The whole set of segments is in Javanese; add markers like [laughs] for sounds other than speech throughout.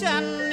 sanh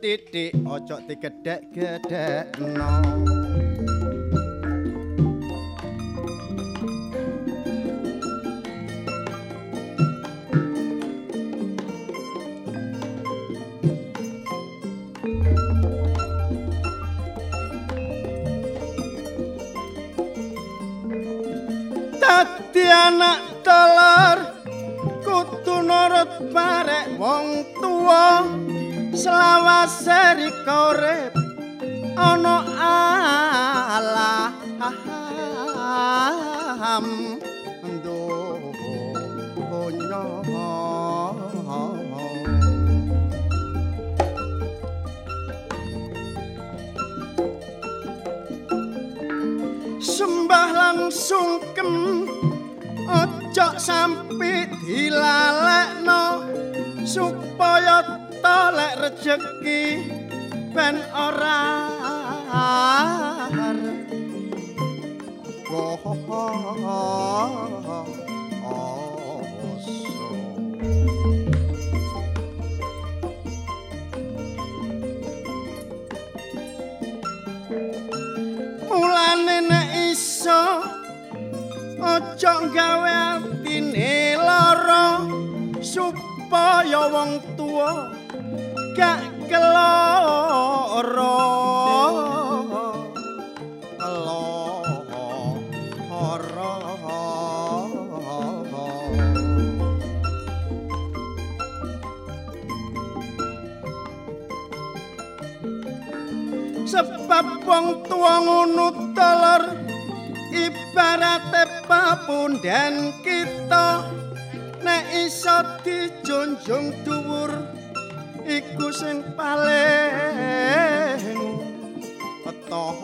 sethithik aja digedhek-gedhekno kita nek iso dijunjung dhuwur iku sing paling etoh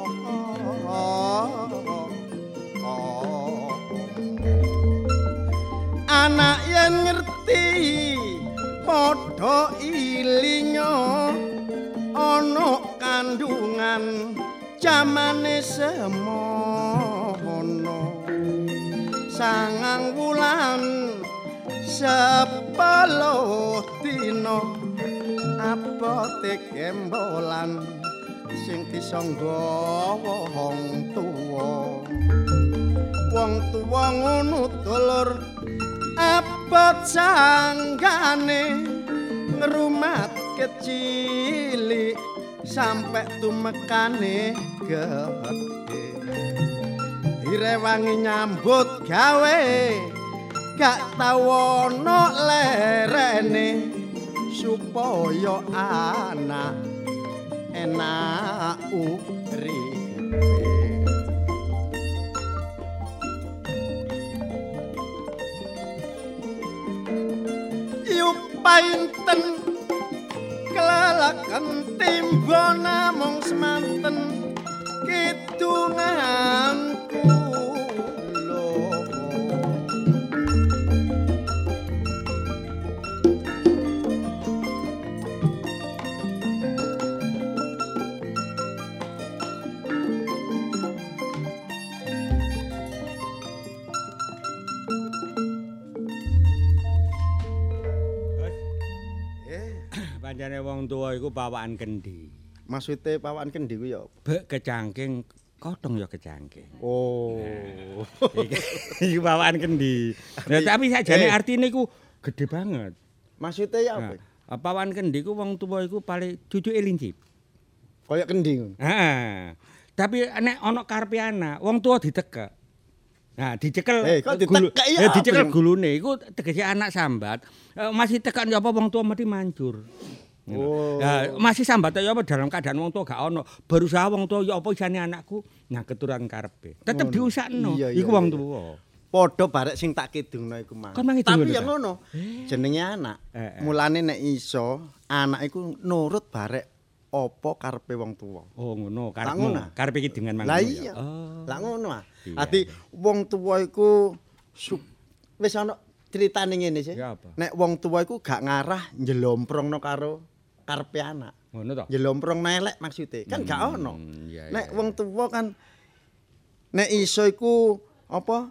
anak yen ngerti padha ilinga ana kandungan jamane semono sangang wulan sepuluh dina abote gembolan sing disangga wong tuwa. Wong tuwa ngono dulur abot sanggane ngrumat kecilik sampe tumekane gedhe direwangi nyambut gawe gak tau ana lerene supaya anak enak uripe. Yupainten kelalakan timba namung semanten Pancene wong tuwa iku pawakan kendi. Maksude pawakan kendi ku ya Bek kecangking kodhong ya kecangking. oh Iku [laughs] pawakan kendi. Nah, tapi sakjane Eh. artine iku gede banget. maksude ya apa Nah, pawakan kendi ku wong tuwa iku paling cucuke lincip. kaya kendi Heeh. Tapi nek ana karepe anak, wong tuwa ditekek. Nah, dicekel Eh, kok gulu- ya eh, dicekel gulune iku tegese anak sambat. Eh, masih tekan ya apa wong tuwa mesti mancur. Oh. Nah, masih sambat ya apa dalam keadaan wong tuwa gak ono. Berusaha wong tuwa ya apa isane anakku nah keturunan karepe. Tetep Ngono. diusakno. Iya, iya, Iku wong iya. tuwa. padha barek sing tak kidungno iku mang. Kidungno, Tapi ya ngono. Jenenge anak. Eh, eh. Mulane nek iso anak iku nurut barek apa karepe wong tuwa. Oh ngono, karepmu. Karepe ki dengan mang. Lah iya. ya? Oh. Lah ngono ah. Iya, Ati wong tuwa iku wis ana critane ngene sih. Nek wong tuwa iku gak ngarah njlomprongno karo karepe anak. Ngono to. Njlomprong elek maksude. Kan gak ono. Hmm, iya, Nek iya, wong tuwa kan nek iso iku apa?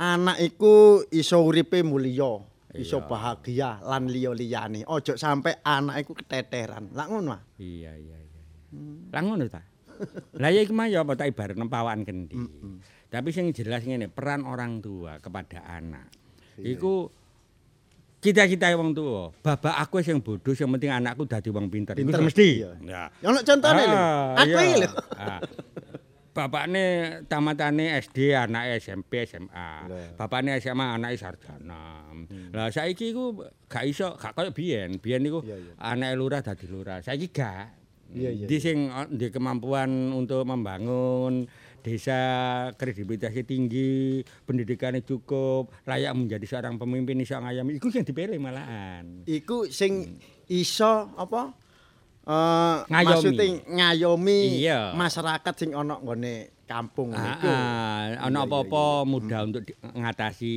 Anak iku iso uripe mulya, iso Iya. bahagia lan liya-liyane. Ojo sampe anak iku keteteran. Lah ngono ah. Iya iya iya. Lah ngono ta. [laughs] Lah ya iku mah ya apa tak ibarat pawakan kendi. Tapi sing jelas ngene, peran orang tua kepada anak. Iku cita-cita wong tua. Bapak aku sing bodoh, sing penting anakku dadi wong pinter. Pinter, mesti. Ya. Ono contone lho. Ah, Aku iki lho. Ah. Bapakne tamatane SD, anake SMP, SMA. Bapakne SMA, anake sarjana. Lah saiki iku gak iso, gak koyo biyen. Biyen iku Iya, iya. anake lurah dadi lurah. Saiki gak. Iya, iya, Di sing di kemampuan untuk membangun desa kredibilitasnya tinggi, pendidikannya cukup, layak menjadi seorang pemimpin iso ngayami. Iku sing dipilih malahan. Iku sing iso apa? Eh Ngayomi. maksudnya ngayomi Iya. masyarakat sing ana nggone kampung Ah, niku. ah, ana iya, apa-apa mudah untuk di- ngatasi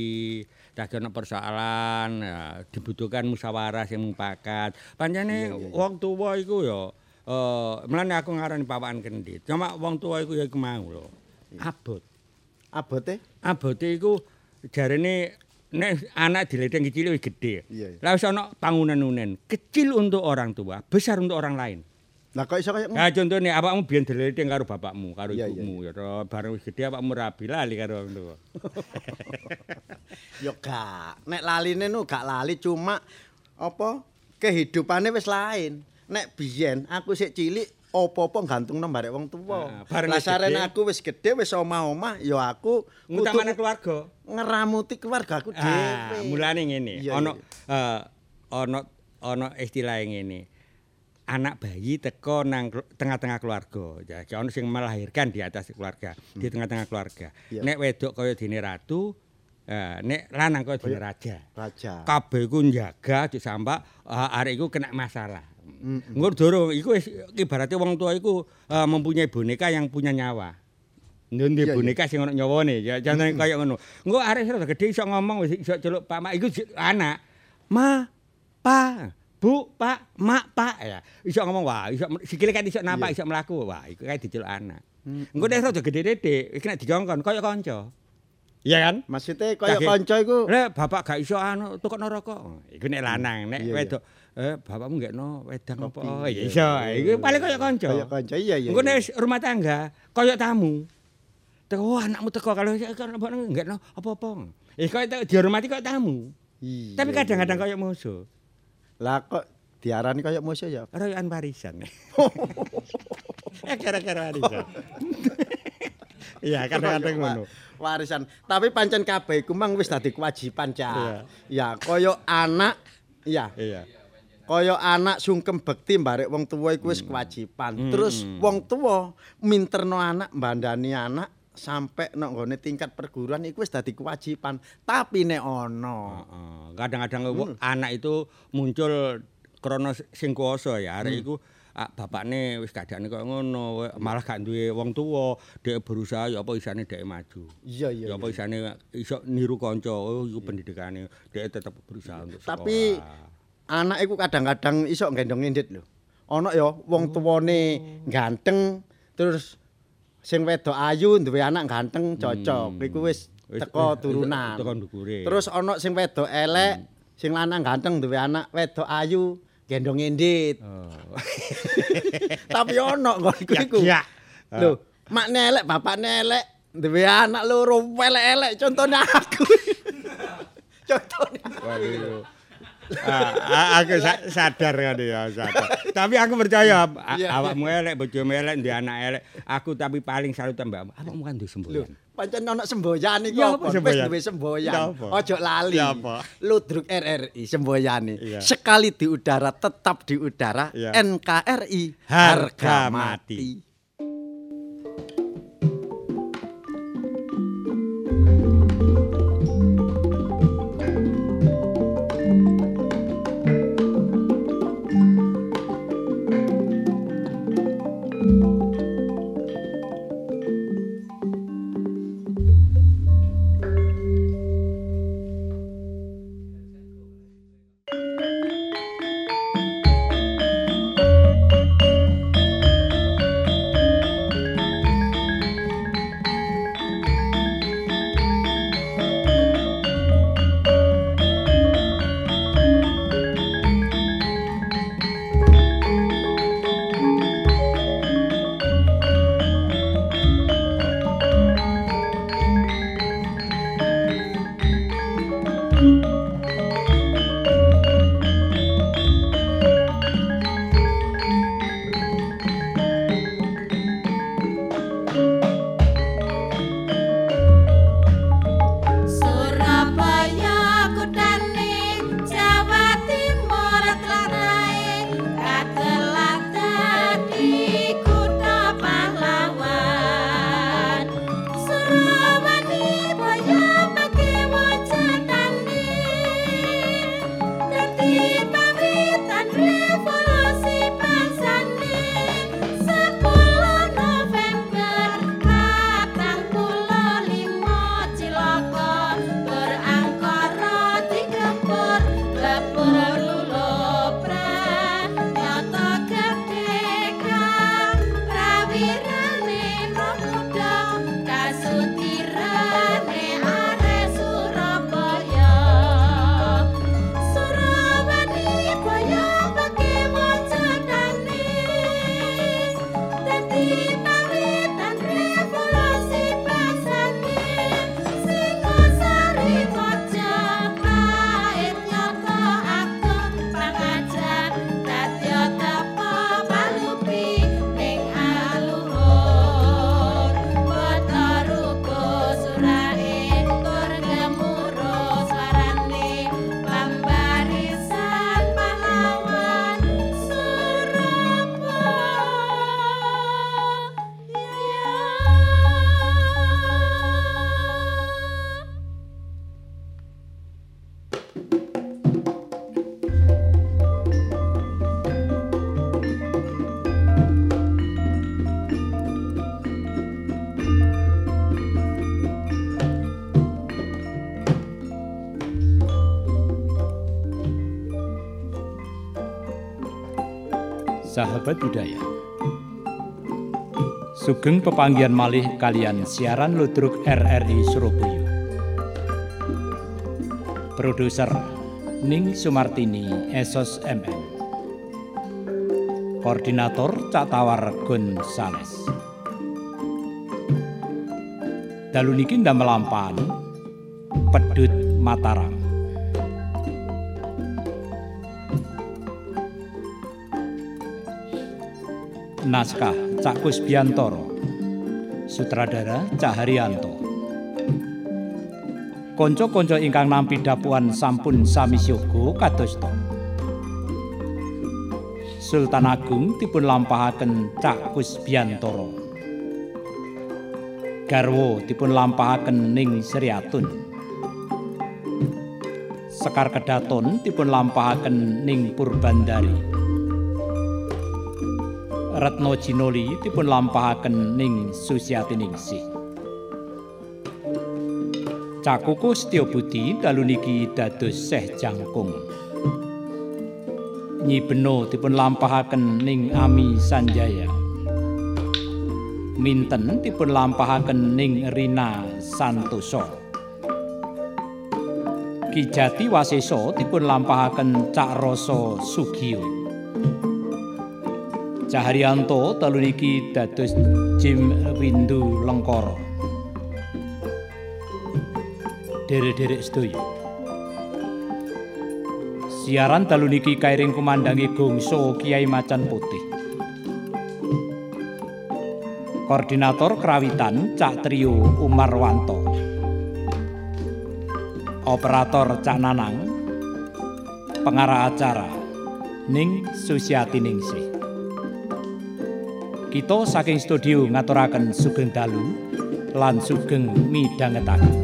lagi ana persoalan ya, dibutuhkan musyawarah sing mupakat. Pancene wong tuwa iku ya eh mlane aku ngarani pawakan kendit. Cuma wong tuwa iku ya iku mau lho. Abot. Abote Abote iku jarene nek anak diledeng kecil wis iya. Lah wis ana bangunan-unen, kecil untuk orang tua, besar untuk orang lain. Lah kok iso kaya ngono? Nah contohnya awakmu biyen diledeng karo bapakmu, karo ibumu ya toh. bareng wis gede awakmu rabi lali karo wong tuwa. [laughs] Ya gak. Nek laline nu gak lali cuma apa kehidupane wis lain. Nek biyen aku sik cilik apa-apa gantungno barek wong tuwa. Lah sarene gede. aku wis gede wis omah-omah ya aku Ngutamane keluarga. ngeramuti keluargaku Ah, dhewe. mulane ngene, ana eh ana ana istilah ngene. Anak bayi teko nang tengah-tengah keluarga. Ya, ana sing melahirkan di atas keluarga, di tengah-tengah keluarga. Iya. Nek wedok kaya dene ratu, eh, nek lanang kaya dene raja. Raja. Kabeh iku njaga aja sampai uh, arek iku kena masalah. Engko durung iku wis ibaratnya wong tua iku eh, mempunyai boneka yang punya nyawa. Ndek iya. boneka sing ono nyawane, ya contohnya kaya ngono. Engko arek sing gede iso ngomong wis iso celuk Pak Mak iku anak. Ma, Pa, Bu, Pak, Mak, Pak ya. Iso ngomong wah, iso sikile kan iso napak, Iya. iso mlaku. Wah, iku kae diceluk anak. Engko nek rada gede-gede, iki nek dikongkon kaya kanca. Iya kan? Maksudnya kaya kanca iku Lek bapak gak iso anu tukokno rokok. Iku nek lanang, nek Iya, iya. Eh bapakmu gekno wedang apa? Iya Iya, iso. iya, Iku iya, paling iya. kaya kanca. Kaya kanca iya iya. Engko iya. nek wis rumah tangga, kaya tamu. Teko anakmu teko kalau kan gekno apa-apa. Eh kaya te- dihormati kaya tamu. Iya, Tapi iya, kadang-kadang iya. kaya musuh. Lah kok diarani kaya musuh ya? Royokan warisan. [laughs] Eh kira-kira warisan. [laughs] Iya, kadang-kadang ngono. Warisan. Tapi pancen kabeh iku mang wis dadi kewajiban, Iya. Cak. Ya, kaya anak iya. Iya. Kaya anak sungkem bekti mbarek wong tuwa iku wis kewajiban. Terus wong tuwa minterno anak, mbandani anak sampai nang nggone tingkat perguruan iku wis dadi kewajiban. Tapi nek ana. Kadang-kadang wo- anak itu muncul krono sing kuwasa ya. Arek iku ah, bapakne wis keadaane koyo ngono, malah gak duwe wong tuwa, dhek berusaha ya apa isane dhek maju. Iya iya. Ya apa isane iso niru kanca, oh iku pendidikane, dhek tetep berusaha untuk sekolah. Tapi anak iku kadang-kadang iso gendong ndit lho. Ana ya wong tuwane ganteng terus sing wedok ayu duwe anak ganteng cocok. Iku wis teko turunan. teko ndukure. Terus ana sing wedok elek, sing lanang ganteng duwe anak wedok ayu gendong ndit. Oh. [laughs] Tapi ana kok iku. Ya. Lho, makne elek, bapakne elek, duwe anak loro elek-elek contohnya aku. [laughs] Waduh. Ah, ah, aku sa- sadar kan ya, sadar. tapi aku percaya a- Iya. awakmu elek, bojomu elek, ndek anak elek. Aku tapi paling salut mbak. Awakmu kan duwe semboyan. pancen ana semboyan iku apa? Wis duwe semboyan. Ojo lali. Ludruk RRI semboyane. Sekali di udara tetap di udara. NKRI Harga mati. Sahabat budaya. Sugeng pepanggihan malih kalian siaran Ludruk RRI Surabaya. Produser Ning Sumartini Esos MM. Koordinator Cak Tawar Gonzales. Dalu niki ndamel lampahan Pedut Mataram. Naskah Cak Kusbiantoro. Sutradara Cak Haryanto. Konco-konco ingkang nampi dapuan sampun sami syogo kadosta. Sultan Agung dipun lampahaken Cak Kusbiantoro. Garwo dipun lampahaken Ning Sriatun Sekar Kedaton dipun lampahaken Ning Purbandari Retno Jinoli dipun lampahaken ning Susiati Ningsih. Cakuku Setyo Budi dalu niki dados Seh Jangkung. Nyi Beno dipun lampahaken ning Ami Sanjaya. Minten dipun lampahaken ning Rina Santoso. Ki Jati Waseso dipun lampahaken Cak Rasa Sugiyo. Caharyanto telu niki dados Jim Windu Lengkara. Derek-derek sedaya. Siaran dalu niki kairing kumandangi Gongso Kiai Macan Putih. Koordinator Krawitan Cak Trio Umarwanto. Operator Cak Nanang. Pengarah acara Ning Susiati Ningsih. Kita saking studio ngaturaken sugeng dalu lan sugeng midhangetaken.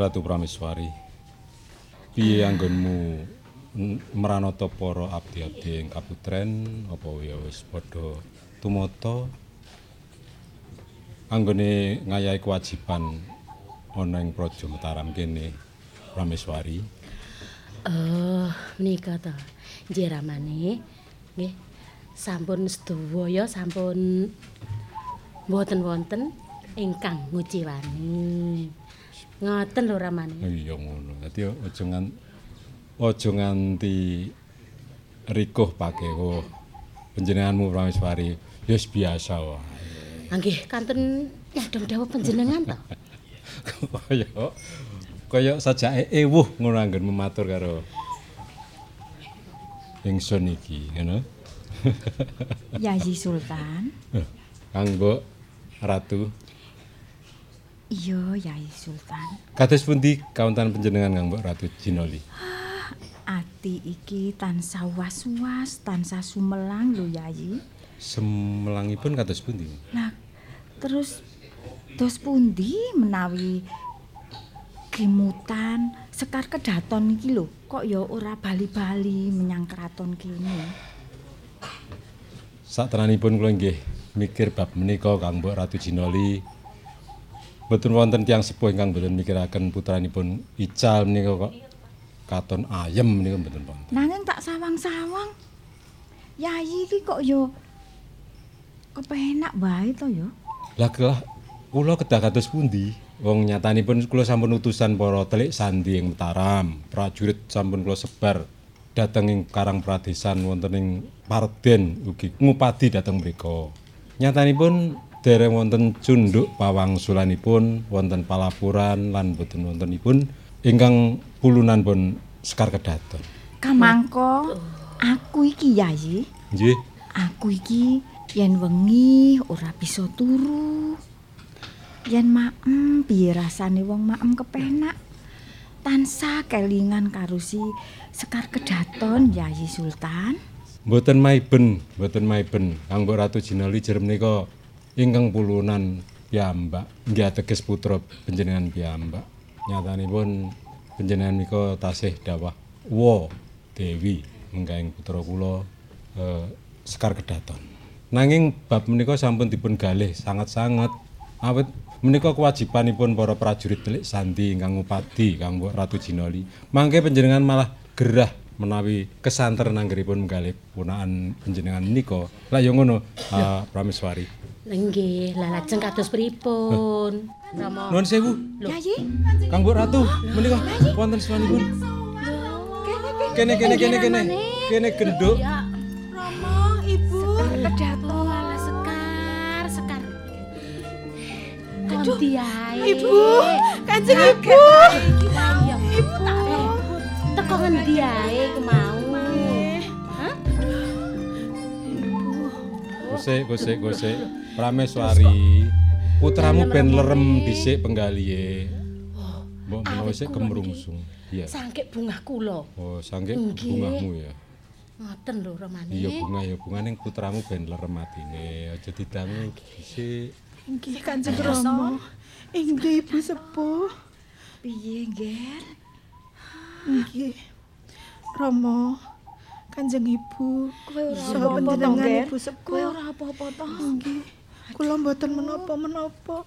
Ratu Prameswari. Piye anggonmu meranata para abdi-abdi ing kaputren apa ya wis padha tumata anggone ngayahi kewajiban ana ing Praja Mataram kene Prameswari. Oh, menika to. Nggih ramane. Nggih. Sampun sedaya sampun mboten wonten ingkang nguciwani. Ngoten lho ramane. Iya ngono. Dadi aja ngan aja nganti rikuh pakewo panjenenganmu Prameswari ya wis biasa wae. Nggih, kanten nyadong dawuh panjenengan to. [laughs] kaya kaya sajake ewuh ngono anggen mematur karo ingsun iki ngono [laughs] Yayi Sultan. Kang Mbok Ratu Iya, Yayi Sultan. kados pundi kauntan panjenengan Kang Mbok Ratu Jinoli Ati iki tansah was-was, tansah sumelang lho Yayi. semelangipun kados pundi Lah, terus dos pundi menawi kimutan sekar kedaton iki lho, kok ya ora bali-bali menyang keraton kene. Saktenanipun kula nggih mikir bab menika Kang Mbok Ratu Jinoli Mboten wonten tiyang sepuh ingkang mboten mikiraken putranipun ical menika kok katon ayem menika mboten wonten. Nanging tak sawang-sawang. Yayi iki kok ya kepenak bae to ya. Lah kelah kula kedah kados pundi? Wong nyatanipun kula sampun utusan para telik sandi ing Mataram, prajurit sampun kula sebar dhateng ing Karang Pradesan wonten ing Parden ugi ngupadi dhateng mriku. Nyatanipun dereng wonten cunduk pawangsulanipun, wonten palapuran lan boten wontenipun ingkang pulunan pun sekar kedaton. Kamangka aku iki Yayi. Nggih, Aku iki yen wengi ora bisa turu. Yen maem piye rasane wong maem kepenak. Tansah kelingan karo si Sekar Kedaton Yayi Sultan. Mboten maiben, mboten maiben. Kang Ratu Jinali jer menika ingkang pulunan piyambak, nggih ateges putra panjenengan piyambak. Nyatanipun panjenengan menika tasih dawah wa Dewi mengkaing putra kula eh, Sekar Kedaton. Nanging bab menika sampun dipun galih sangat-sangat awit menika kewajibanipun para prajurit telik sandi ingkang upadi Kang Ratu Jinali. Mangke panjenengan malah gerah menawi kesanter nanggeripun menggalih punaan panjenengan nika. Lah ya ngono, ah, Prameswari. Nggih, lah lajeng kados pripun? Rama. Nuwun sewu. Yayi, Kang Mbok Ratu, menika wonten swanipun. Kene kene kene kene. Kene genduk. Rama, Ibu. Oh, alah sekar, sekar. Ae. Ibu, Kanjeng Ibu. Ibu tak Teko ngendi ae kemau? Hah? Gosek gosek gosek. Prameswari. Putramu ben lerem dhisik penggalihe. Mbok menawa sik kemrungsung. Iya. Sangkik bungah kula. Oh, sangke Nggih. bungahmu ya. Ngoten lho Romane. Iya bunga ya bunga ning putramu ben lerem atine. Aja didangu dhisik. Inggih Kanjeng Rama. Inggih Ibu sepuh. Piye, Ger? Inggih. Rama, Kanjeng Ibu, Kowe ora apa-apa to, Ger? Ibu sepuh. Kowe ora apa-apa to? Inggih. Kula mboten menapa-menapa.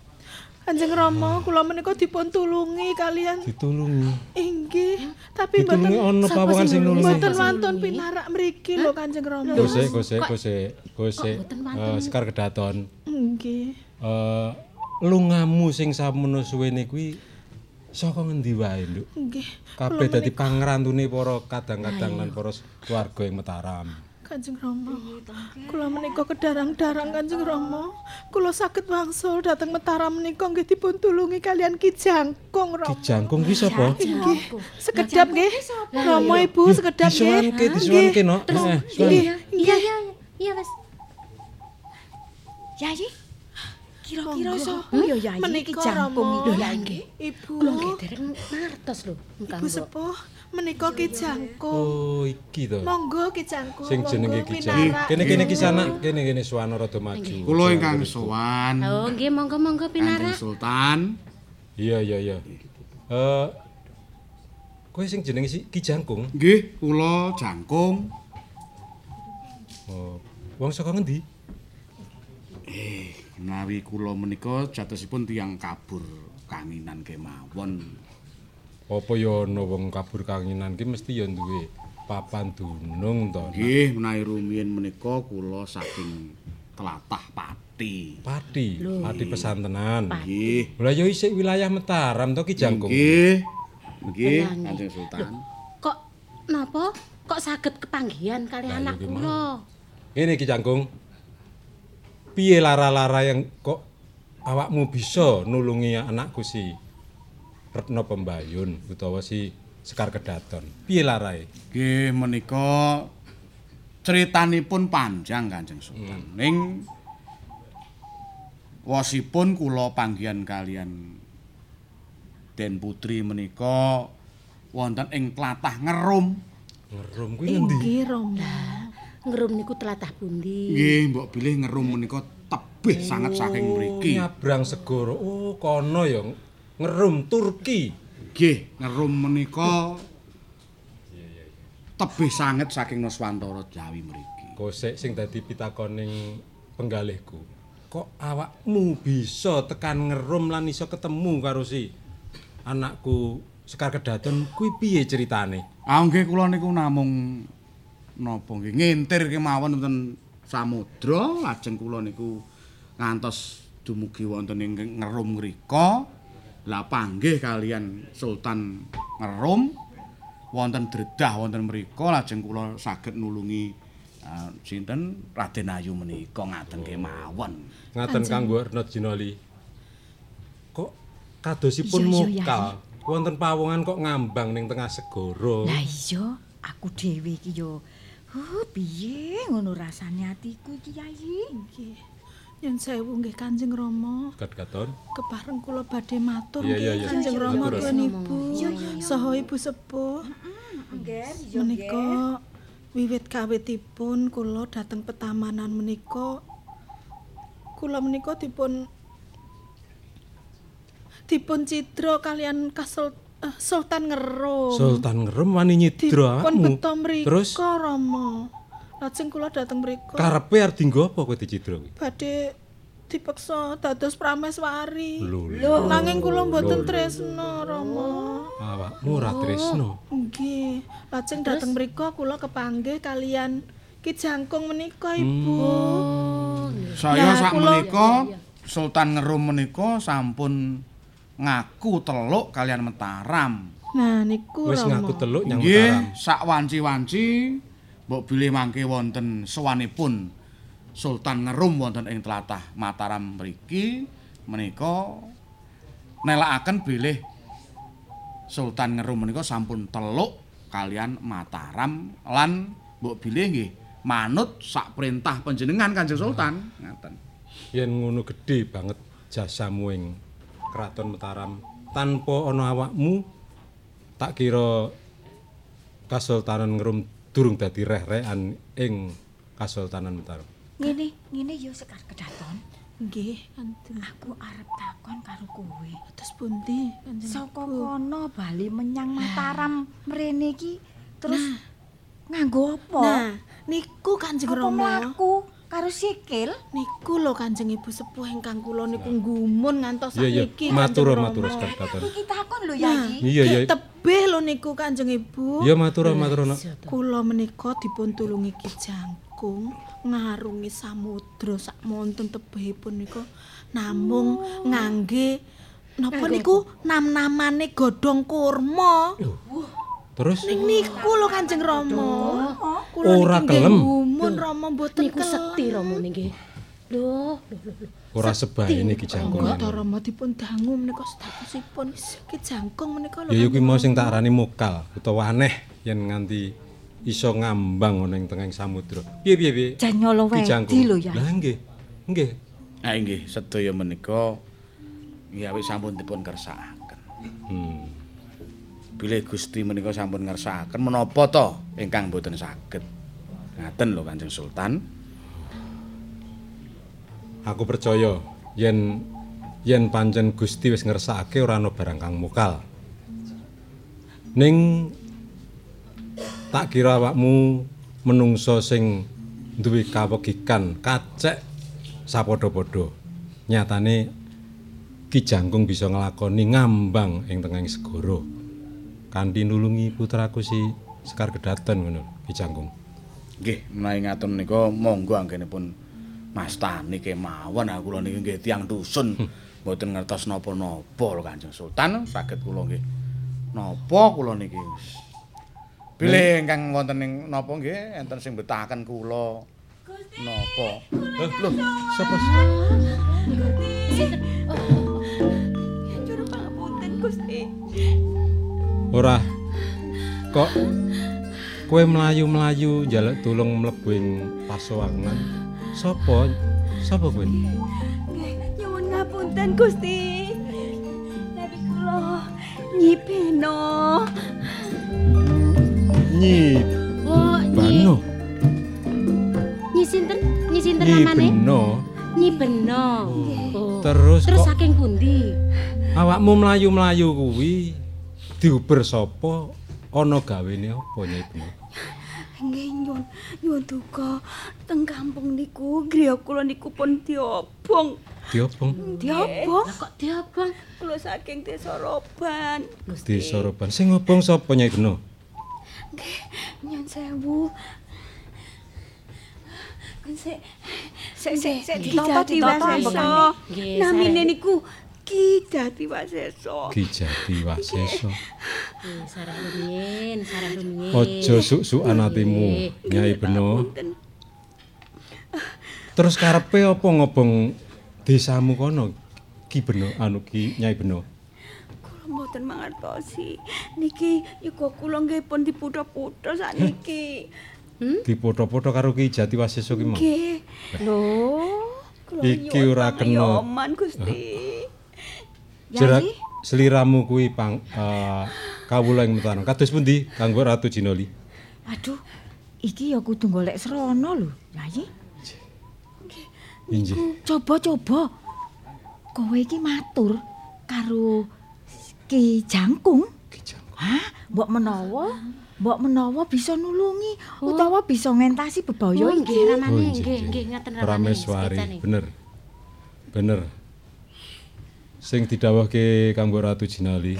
Kanjeng Rama, kula menika dipun tulungi kalian Ditulungi. inggih, tapi Ditulungi mboten ana pawongan sing nulungi. mboten wantun pinarak mriki lho Kanjeng Rama. Gosek gosek gosek gosek. Eh, wonten? Sekar kedaton. Inggih. Eh lungamu sing samono suwene kuwi saka ngendi wae, Nduk? Nggih. Kabeh dadi pangrantune para kadang-kadang lan para keluarga ing Mataram. Kanjeng Rama. Kula menika kedarang-darang Kanjeng Rama. Kula saged wangsul dhateng Mataram menika nggih dipun tulungi kalian Ki Jangkung Ki Rama. Jangkung ki sapa? Sekedap nggih. Rama Ibu sekedap nggih. Disuwanke, disuwanke no. Nggih. Iya, iya, iya wis. Yayi. Kira-kira Monggo. sapa ya Yayi iki Menika jangkung iki Lho, nggih. Ibu. Kula nggih dereng ngertos lho, Ibu sepuh menika Ki Jangkung. Oh, iki to. Monggo Ki Jangkung. Sing jenenge monggo Ki. Jangkung. Kene kene ki sana, kene kene suwana rada maju. Kula ingkang sowan Oh, nggih monggo-monggo Kanjeng pinarak. Sultan. Iya iya iya. Eh Kowe sing jenenge si Ki Jangkung. Nggih, kula Jangkung. Oh, wong saka ngendi? Eh, menawi kula menika jatosipun tiyang kabur kanginan kemawon. Apa ya ana wong kabur kanginan ki mesti ya duwe papan dunung to. Nggih, menawi rumiyin menika kula saking tlatah Pati. Pati, pati pesantenan. Nggih. Lah ya isih wilayah Mataram to Ki Jangkung. Nggih. Nggih, Kanjeng Sultan. Kok napa? Kok saged kepanggihan kali Lah, anak kula? Ini Ki Jangkung. Piye lara-lara yang kok awakmu bisa nulungi anakku si Retno Pembayun utawa si Sekar Kedaton? Piye larae? Nggih, menika critanipun panjang Kanjeng Sultan. Ning wasipun kula panggihan kalian Den Putri menika wonten ing tlatah Ngerum. Ngerum kuwi ngendi? Inggih Rama. Ngerum niku telatah pundi? Nggih, mbok bilih Ngerum menika tebih sanget saking mriki. Nyabrang segara. Oh, kono ya Ngerum Turki. Nggih, Ngerum menika tebih sanget saking Nuswantara Jawi mriki. Kosek sing dadi pitakoning penggalihku. Kok awakmu bisa tekan Ngerum lan iso ketemu karo si anakku Sekar Kedaton kuwi piye ceritane? Ah nggih kula niku namung napa nggih ngintir kemawon wonten samudra lajeng kula niku ngantos dumugi wonten ing Ngerum ngrika. Lah panggih kalian Sultan Ngerum wonten dredah wonten mrika lajeng kula saged nulungi eh, sinten Raden Ayu menika ngaten kemawon. Ngaten kanggo Ernot Jinoli. Kok kadosipun mokal wonten pawongan kok ngambang ning tengah segara. Lah iya, aku dhewe iki yo. Huh, piye ngono rasane atiku iki Yayi? Nggih. Nyun sewu nggih Kanjeng Rama. Gat-gaton. Kepareng kula badhe matur Iya, iya, nggih iya. Kanjeng Rama tuwin Ibu. Saha Ibu sepuh. Menika wiwit kawitipun kula dhateng petamanan menika kula menika dipun dipun cidra kalian Kasul eh, Sultan Ngerum. Sultan Ngerum wani nyidra dipun awakmu. beto mrika Terus Rama. Lajeng kula dhateng mrika karepe arep dienggo apa kowe dicidra kuwi? badhe dipeksa dados prameswari. Lho, Nanging kula mboten Lho. tresno, Rama. awakmu ora tresno. Nggih, lajeng dateng mriku kula kepanggih kalian Ki Jangkung menika, Ibu. Saya Nah, sak menika Sultan Ngerum menika sampun ngaku teluk kalian Mataram. Nah, niku Wis Rama. ngaku teluk nyang Mataram. sak wanci-wanci mbok bilih mangke wonten sowanipun Sultan Ngerum wonten ing tlatah Mataram mriki menika nelakaken bilih Sultan Ngerum menika sampun teluk kalian Mataram lan mbok bilih nggih manut sak perintah panjenengan Kanjeng Sultan ngaten. Yen ngono gedhe banget jasamu ing Kraton Mataram tanpa ana awakmu tak kira Kasultanan Ngrum durung dadi reh-rehan ing Kasultanan Mataram. Ngene, ngene ya Sekar Kedaton. Nggih. Aku arep takon karo kowe. Terus pundi? Saka kono bali menyang Mataram mrene iki terus nganggo apa? Nah, niku Kanjeng apa Rama. mlaku karo sikil? Niku lho Kanjeng Ibu sepuh ingkang kula niku nggumun ngantos Iya iya, sakniki. matur matur Katon. Iki takon lho Yayi. Iya iya. Tebih lho niku Kanjeng Ibu. Iya matur matur. Nak. Kula menika dipun tulungi Ki Jangkung ngarungi samudra sak monten tebihipun niku namung ngangge napa niku nam-namane godhong kurma. Terus Ning niku lho Kanjeng Rama. Kula Ora niki nggih kelem. gumun Rama mboten Niku sekti Rama nggih. Lho, ora sebaene Ki Jangkung. Monggo Rama dipun dangu menika statusipun Ki Jangkung menika lho. Ya Kanjeng mau sing tak arani mokal utawa aneh yen nganti iso ngambang ana ing tengahing samudra. Piye piye piye? Jan nyolo Ki wedi Jangkung. lho ya. Lah nggih. Nggih. Nah inggih sedaya menika nggih awit sampun dipun kersakaken. Hmm. Bilih Gusti menika sampun ngersakaken menapa to ingkang boten saged. Ngaten lho Kanjeng Sultan. Aku percaya yen yen pancen Gusti wis ngersakake ora ana barang kang mokal. Ning tak kira awakmu menungso sing duwe kawegikan kacek sapadha-padha. Nyatane Ki Jangkung bisa nglakoni ngambang ing tengahing segara. Kanthi nulungi putraku si Sekar Kedaton ngono, Ki Jangkung. Nggih, menawi ngaten menika monggo anggenipun mastani kemawon aku kula niki nggih tiyang dusun. Mboten ngertos napa-napa lho Kanjeng Sultan, saged kula nggih napa kula niki. Bilih ingkang wonten ing napa nggih enten sing betahaken kula. Napa? Lho, sapa? Juru pangapunten Gusti. Ora. Kok kowe mlayu-mlayu njaluk tulung mlebu ing pasowangan? Sopo? Sopo kowe? Nyuwun ngapunten Gusti. Nabi kula nyipeno. Nyi Oh, Bano. nyi sinten? Nyi sinten Nyi namane? Beno. Nyi Beno. Oh. Terus Terus kok saking pundi? awakmu mlayu-mlayu kuwi diuber sapa? Ana gawene apa Nyai Beno? Nggih nyuwun nyuwun duka teng kampung niku griya kula niku pun diobong. Diobong Diobong? Lah kok diobong? Kula saking desa Roban. desa Roban. Sing ngobong sapa Nyai Beno? Nggih, nyuwun sewu. Kan sik sik sik sik Ditompo, Ki Jati ditompo, Waseso. mbokane. Nggih, Namine niku Ki Jati Waseso. Ki Jati Waseso. Sarah rumiyin, sarah rumiyin. Aja suk-sukan atimu, Nyai Beno. Terus karepe apa ngobong desamu kono? Ki Beno, anu Ki Nyai Beno. Kula mboten mangertosi. Niki yuga kula nggih pun diputha-putha sakniki. Dipoto-poto karo Ki Jati Waseso ki mau. Nggih. Lho, Kula Iki ora kena. Gusti. Jerak sliramu kuwi pang eh, kawula ing Mataram. Kados pundi kanggo Ratu Jinoli? Aduh, iki ya kudu golek srana lho, Yayi. Injih. Coba-coba kowe iki matur karo Ki Jangkung. Ki Jangkung. Hah, mbok menawa mbok menawa bisa nulungi utawa bisa ngentasi bebaya oh, iki. nggih ramane, Oh, nggih, nggih ramane. Prameswari, sekretaris. bener. Bener. Sing didhawuhke kanggo Ratu Jinali.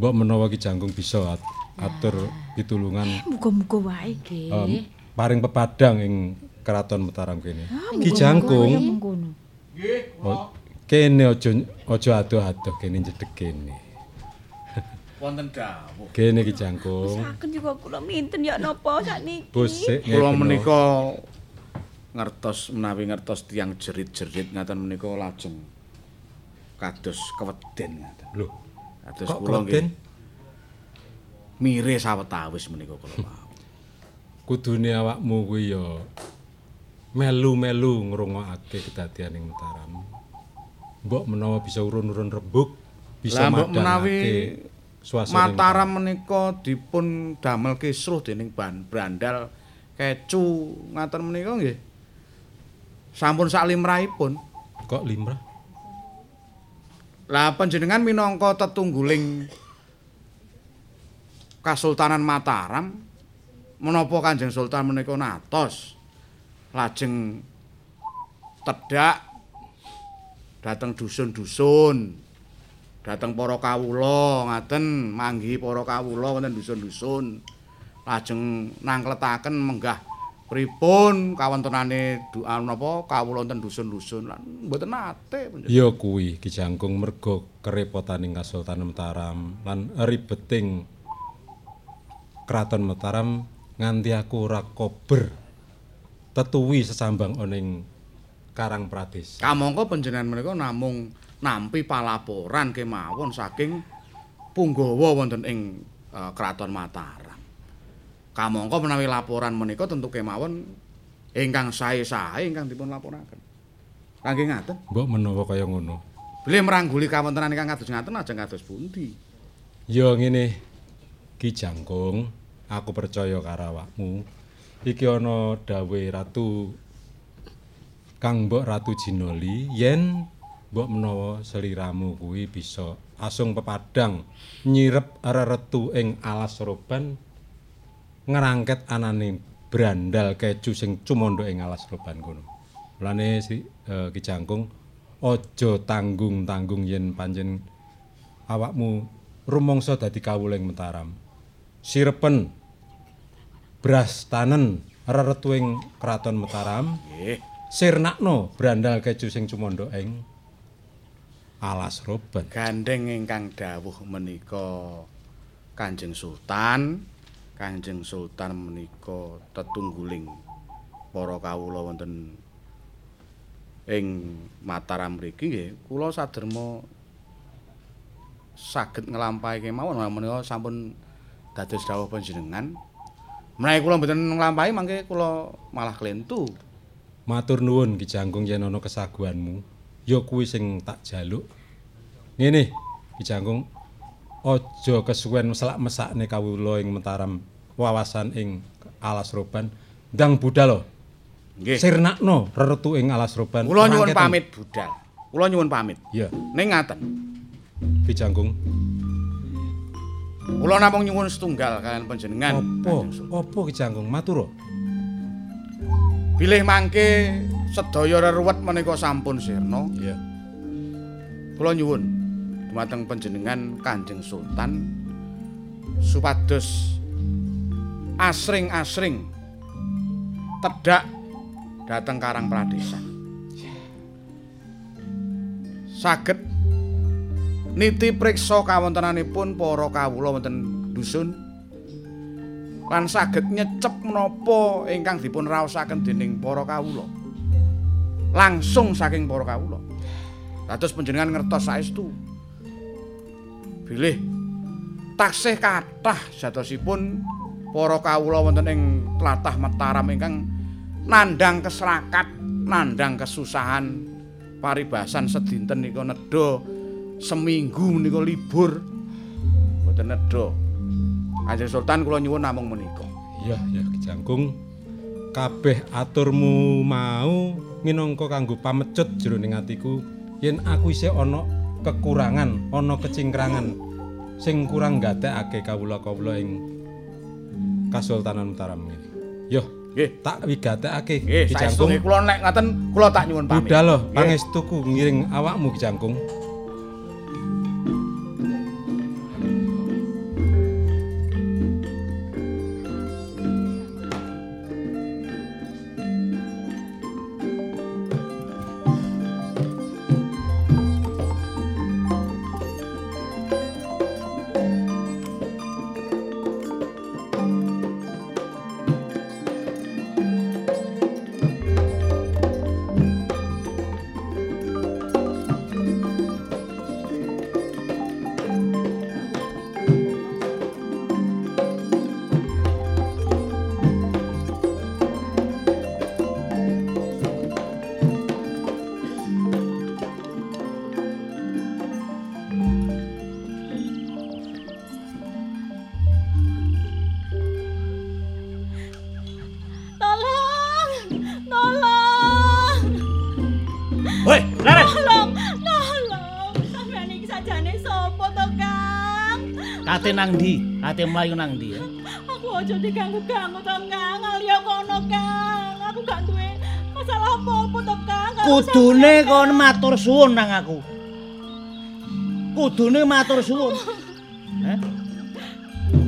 Mbok menawa Ki Jangkung bisa at- atur pitulungan Muga-muga wae. em, paring pepadang ing Keraton Mataram kene. Ah, Ki Jangkung kaya mengkono. o- kene aja aja adoh-adoh kene jedeg kene. [laughs] Wonten dawuh. Kene Ki Jangkung. Saken juga kula minten ya napa sakniki. Bos Kula menika ngertos menawi ngertos tiang jerit-jerit ngaten menika lajeng kados keweden ngaten. Lho, Kados kula nggih mire sawetawis menika kula mau. Kudune awakmu kuwi ya melu-melu ngrungokake kedadian ing Mataram. Mbok menawa bisa urun-urun rebuk, bisa mbok menawi suasana Mataram menika dipun damel kisruh dening ban brandal kecu ngaten menika nggih. Sampun sak limrahipun. Kok limrah? Lah panjenengan minangka tetungguling Kasultanan Mataram menapa Kanjeng Sultan menika natos lajeng tedak dateng dusun-dusun dateng para kawula ngaten manggihi para kawula wonten dusun-dusun lajeng nangkletaken menggah pripun kawontenane doa napa kawula wonten dusun-dusun lan mboten nate. Ya kuwi Ki Jangkung merga kerepotaning Kasultanan Mataram lan ribeting Kraton Mataram nganti aku ora kober tetuwi sesambang ana ing Karang Pradesh. Kamangka panjenengan menika namung nampi palaporan kemawon saking punggawa wonten ing eh, Kraton Mataram. Kamangka menawi laporan menika tentu kemawon ingkang sae-sae ingkang dipun laporaken. Kangge ngaten, Mbok menawa kaya ngono. bilih merangguli kawontenan ingkang kados ngaten ajeng kados pundi? Ya ngene Ki Jangkung, aku percaya karo awakmu. Iki ana dawuhe Ratu Kang Mbok Ratu Jinoli yen mbok menawa seliramu kuwi bisa asung pepadang nyirep reretu ing alas roban ngerangket anane brandal kecu sing cumandha ing alas roban kono. Mulane si eh, Ki Jangkung aja tanggung-tanggung yen pancen awakmu rumangsa dadi kawuling Mataram. Sirepen bras tanen reretu ing Kraton Mataram. Nggih. Sirnakno brandal keju sing cumandha ing alas roban. Gandeng ingkang dawuh menika Kanjeng Sultan, Kanjeng Sultan menika tetungguling para kawula wonten ing Mataram mriki nggih, kula saderma saged nglampahi kemawon menika sampun dados dawuh panjenengan. Menawi kula mboten nglampahi mangke kula malah klentu. Matur nuwun Ki Jangkung yen ana kesaguanmu, ya kuwi sing tak jaluk. Ngene, Ki Jangkung, aja kesuwen meslak-mesakne kawula ing Mataram wawasan ing alas roban ndang budal. Nggih. Sirnakno reretu ing alas roban. Kula nyuwun pamit budal. Kula nyuwun pamit. Ya, Ning ngaten. Ki Jangkung. Kula namung nyuwun setunggal kalian panjenengan. Apa? Apa Ki Jangkung? Matur. Bilih mangke sedaya reruwet menika sampun sirna. Iya. Kula nyuwun dumateng panjenengan Kanjeng Sultan supados asring-asring tedak dhateng Karang Pradesan. Saged niti priksa kawontenanipun para kawula wonten dusun lan saged nyecep menapa ingkang dipun raosaken dening para kawula. Langsung saking para kawula. Dados panjenengan ngertos saestu. Bilih taksih kathah jatosipun para kawula wonten ing tlatah Mataram ingkang nandhang keserakat, nandhang kesusahan paribasan sedinten nika nedha seminggu menika libur. Mboten nedha. Kanjeng Sultan kula nyuwun namung menika. Iya, ya Ki Jangkung. Kabeh aturmu mau minangka kanggo pamecut jroning atiku yen aku isih ana kekurangan, ana kecingkrangan sing kurang nggatekake kawula-kawula ing Kasultanan Mataram ini. Yo, Nggih. Tak wigatekake Ki saestu Jangkung. nggih kula nek ngaten kula tak nyuwun pamit. Budal loh, pangestuku ngiring awakmu Ki Jangkung. Kate nang ndi? Kate mlayu nang ndi ya? Aku aja diganggu-ganggu to, Kang. Aliya kono, Kang. Aku gak duwe masalah apa-apa to, Kang. Kudune kon matur suwun nang aku. Kudune matur suwun. Heh?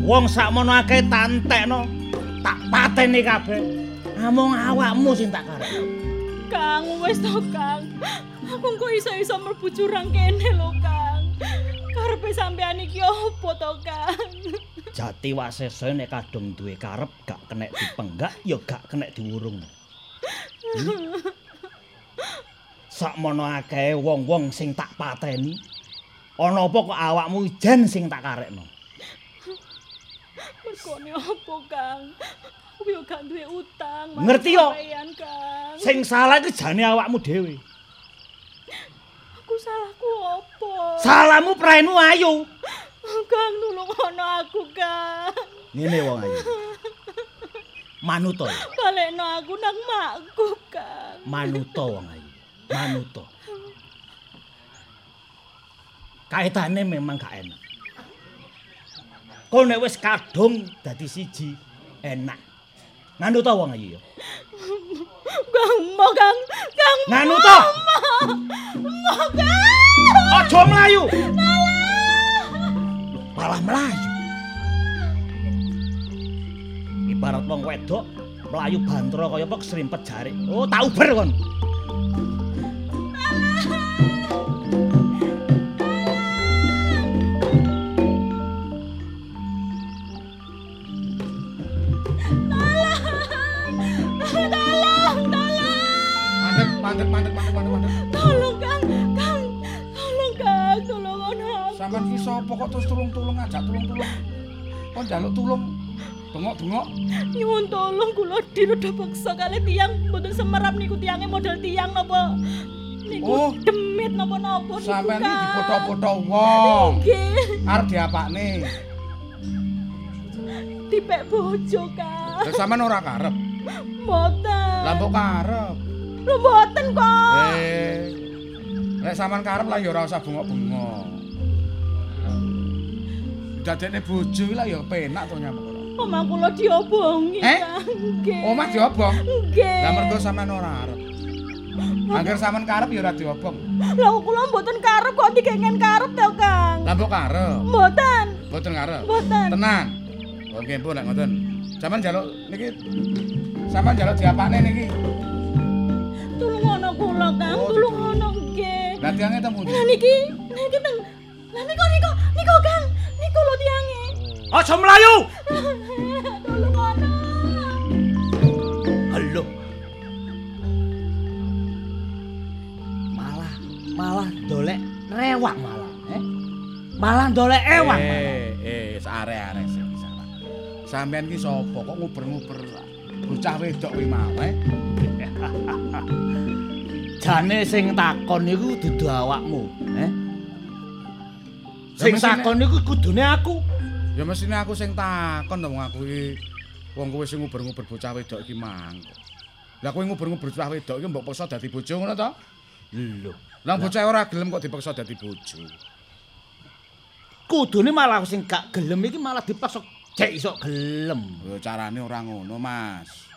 Wong sakmono akeh tantekno, tak pateni kabeh. Amung awakmu sing tak karep. Kang, wis to, Kang. Aku kok iso-iso mlebu jurang kene lho, sampean iki apa to, Kang? [laughs] Jati wasesa nek kadung duwe karep gak kenek dipenggak ya gak kenek diwurung. Hmm? Sakmono akeh wong-wong sing tak pateni. Ana apa kok awakmu ijen sing tak karekno? Mergone apa, Kang? Aku yo gak duwe utang. Ngerti yo? Sing salah iki jane awakmu dhewe. Aku salahku apa? Salahmu praenu ayu. Kang nulung ono aku, Kang. Ngene wong ayu. Manuto. Balekno aku nang makku, Kang. Manuto wong ayu. Manuto. Kaitane memang gak enak. Kok nek wis kadung dadi siji enak. Nganu to wong ayu ya. Kang, mo Kang. Kang. Nganu to. Mo Kang. Aja mlayu. Malah mlayu. Ibarat wong wedok mlayu bantro kaya apa keserimpet jari. Oh, tak uber kon. Kok njaluk tulung bengok-bengok. Nyuwun tolong kula direda paksa kali tiang mboten semerap niku tiange model tiang napa niku Oh. demit napa-napa niku. Sampeyan iki dipoto-poto wong. Nggih, Arep diapakne. dipek bojo, Kang. Lah sampean ora karep. Mboten. Lah mbok karep. Lho mboten kok. Eh. Lek sampean karep lah ya ora usah bengok-bengok. Dadekne bojo lah ya penak to nyamuk. Omah kula diobongi, Eh? Nggih. Omah diobong. Nggih. Lah mergo sampean ora arep. Angger sampean karep ya ora diobong. Lah kula mboten karep kok dikengen karep to, Kang. Lah mbok karep. Mboten. Mboten karep. Mboten. Tenang. Oke, Bu, nek ngoten. Sampeyan njaluk niki sampeyan njaluk diapakne niki. Tulung ono kula, Kang. Oh, Tulung ono nggih. Lah tiange temu ndi? Lah niki, niki teng. Lah niku niku niku Kang. Niku lho tiange. Aja mlayu. Tulung ono. Halo. Malah malah dolek rewak malah, eh? Malah dolek ewang. malah. Eh, eh, are-are sing salah. Sampeyan ki sapa kok nguber-nguber bocah wedok kuwi mau, eh? [laughs] Jane sing takon niku dudu awakmu, eh? Sing takon niku kudune aku. Ya mesine aku sing takon to wong aku iki wong kowe sing nguber-nguber bocah wedok iki mang. Lah kowe nguber-nguber bocah wedok iki mbok paksa dadi bojo ngono to? Lho, Lah bocah ora gelem kok dipaksa dadi bojo. kudune malah sing gak gelem iki malah dipaksa jek iso gelem. Ya carane ora ngono, Mas.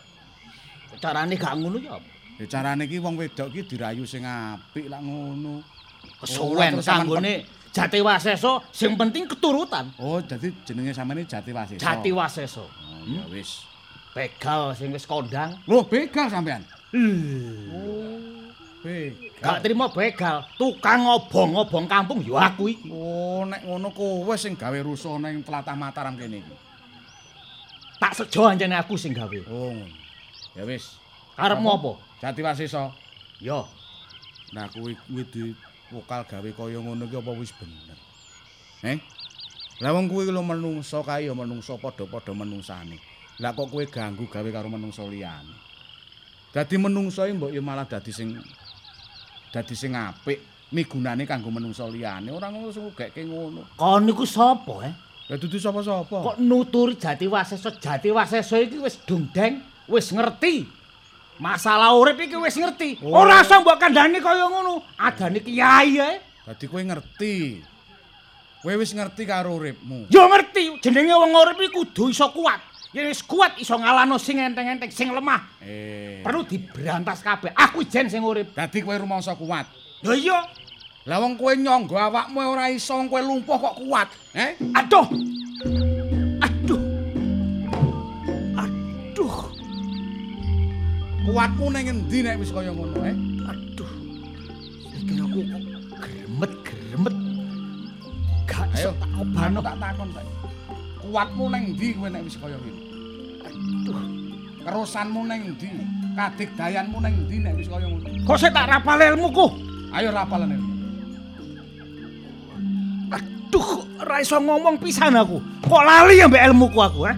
carane gak ngono ya? Ya carane iki wong wedok iki dirayu sing apik lak ngono. Kesuwen sampean kanggone Jati Waseso sing penting keturutan. Oh, dadi jenenge sampeyan Jati Waseso. Jati Waseso. Oh, ya wis. Begal sing wis kondang. Loh, begal sampean. Oh, begal. Gak terima begal, tukang ngobong-ngobong kampung ya aku iki. Oh, nek ngono kowe sing gawe rusuh ning tlatah Mataram kene iki. Tak sejo anjene aku sing gawe. Oh, ngono. Ya wis. Karepmu apa? Jati Waseso. Ya, Nah, kuwi kuwi di vokal gawe kaya ngono ki apa wis bener? Eh? Lah wong kuwi lho menungso kae ya menungso padha-padha menungsane. Lah kok kowe ganggu gawe karo menungso liyane. Dadi menungso iki mbok ya malah dadi sing dadi sing apik migunane kanggo menungso liyane. Ora ngono sing ngono. kon niku sapa eh? Ya dudu sapa-sapa. Kok nuturi Jati Waseso, Jati Waseso iki wis dungdeng, wis ngerti. Masalah urip iki wis ngerti. Oh. Ora usah mbok kandhani kaya ngono. Adane kiai ae. Dadi kowe ngerti. Kowe wis ngerti karo uripmu. Yo ngerti, jenenge wong urip iki kudu iso kuat. Yen wis kuat iso ngalahno sing enteng-enteng, sing lemah. Eh. Perlu diberantas kabeh. Aku jen sing urip. Dadi kowe rumangsa kuat. Lho iya. Lah wong kowe nyangga awakmu ora iso kowe lumpuh kok kuat, eh? Aduh. Kuatmu ning endi nek wis kaya ngono, eh? Aduh. Iki aku kok gremet-gremet. Gak iso tak obano. tak takon tak. Kuatmu ning endi kowe nek wis kaya ngene? Aduh. Kerusanmu ning endi? Kadigdayanmu ning endi nek wis kaya ngono? Kok sik tak rapal ilmuku? Ayo rapalan ilmu. Aduh, ora iso ngomong pisan aku. Kok lali ambek ilmuku aku, eh?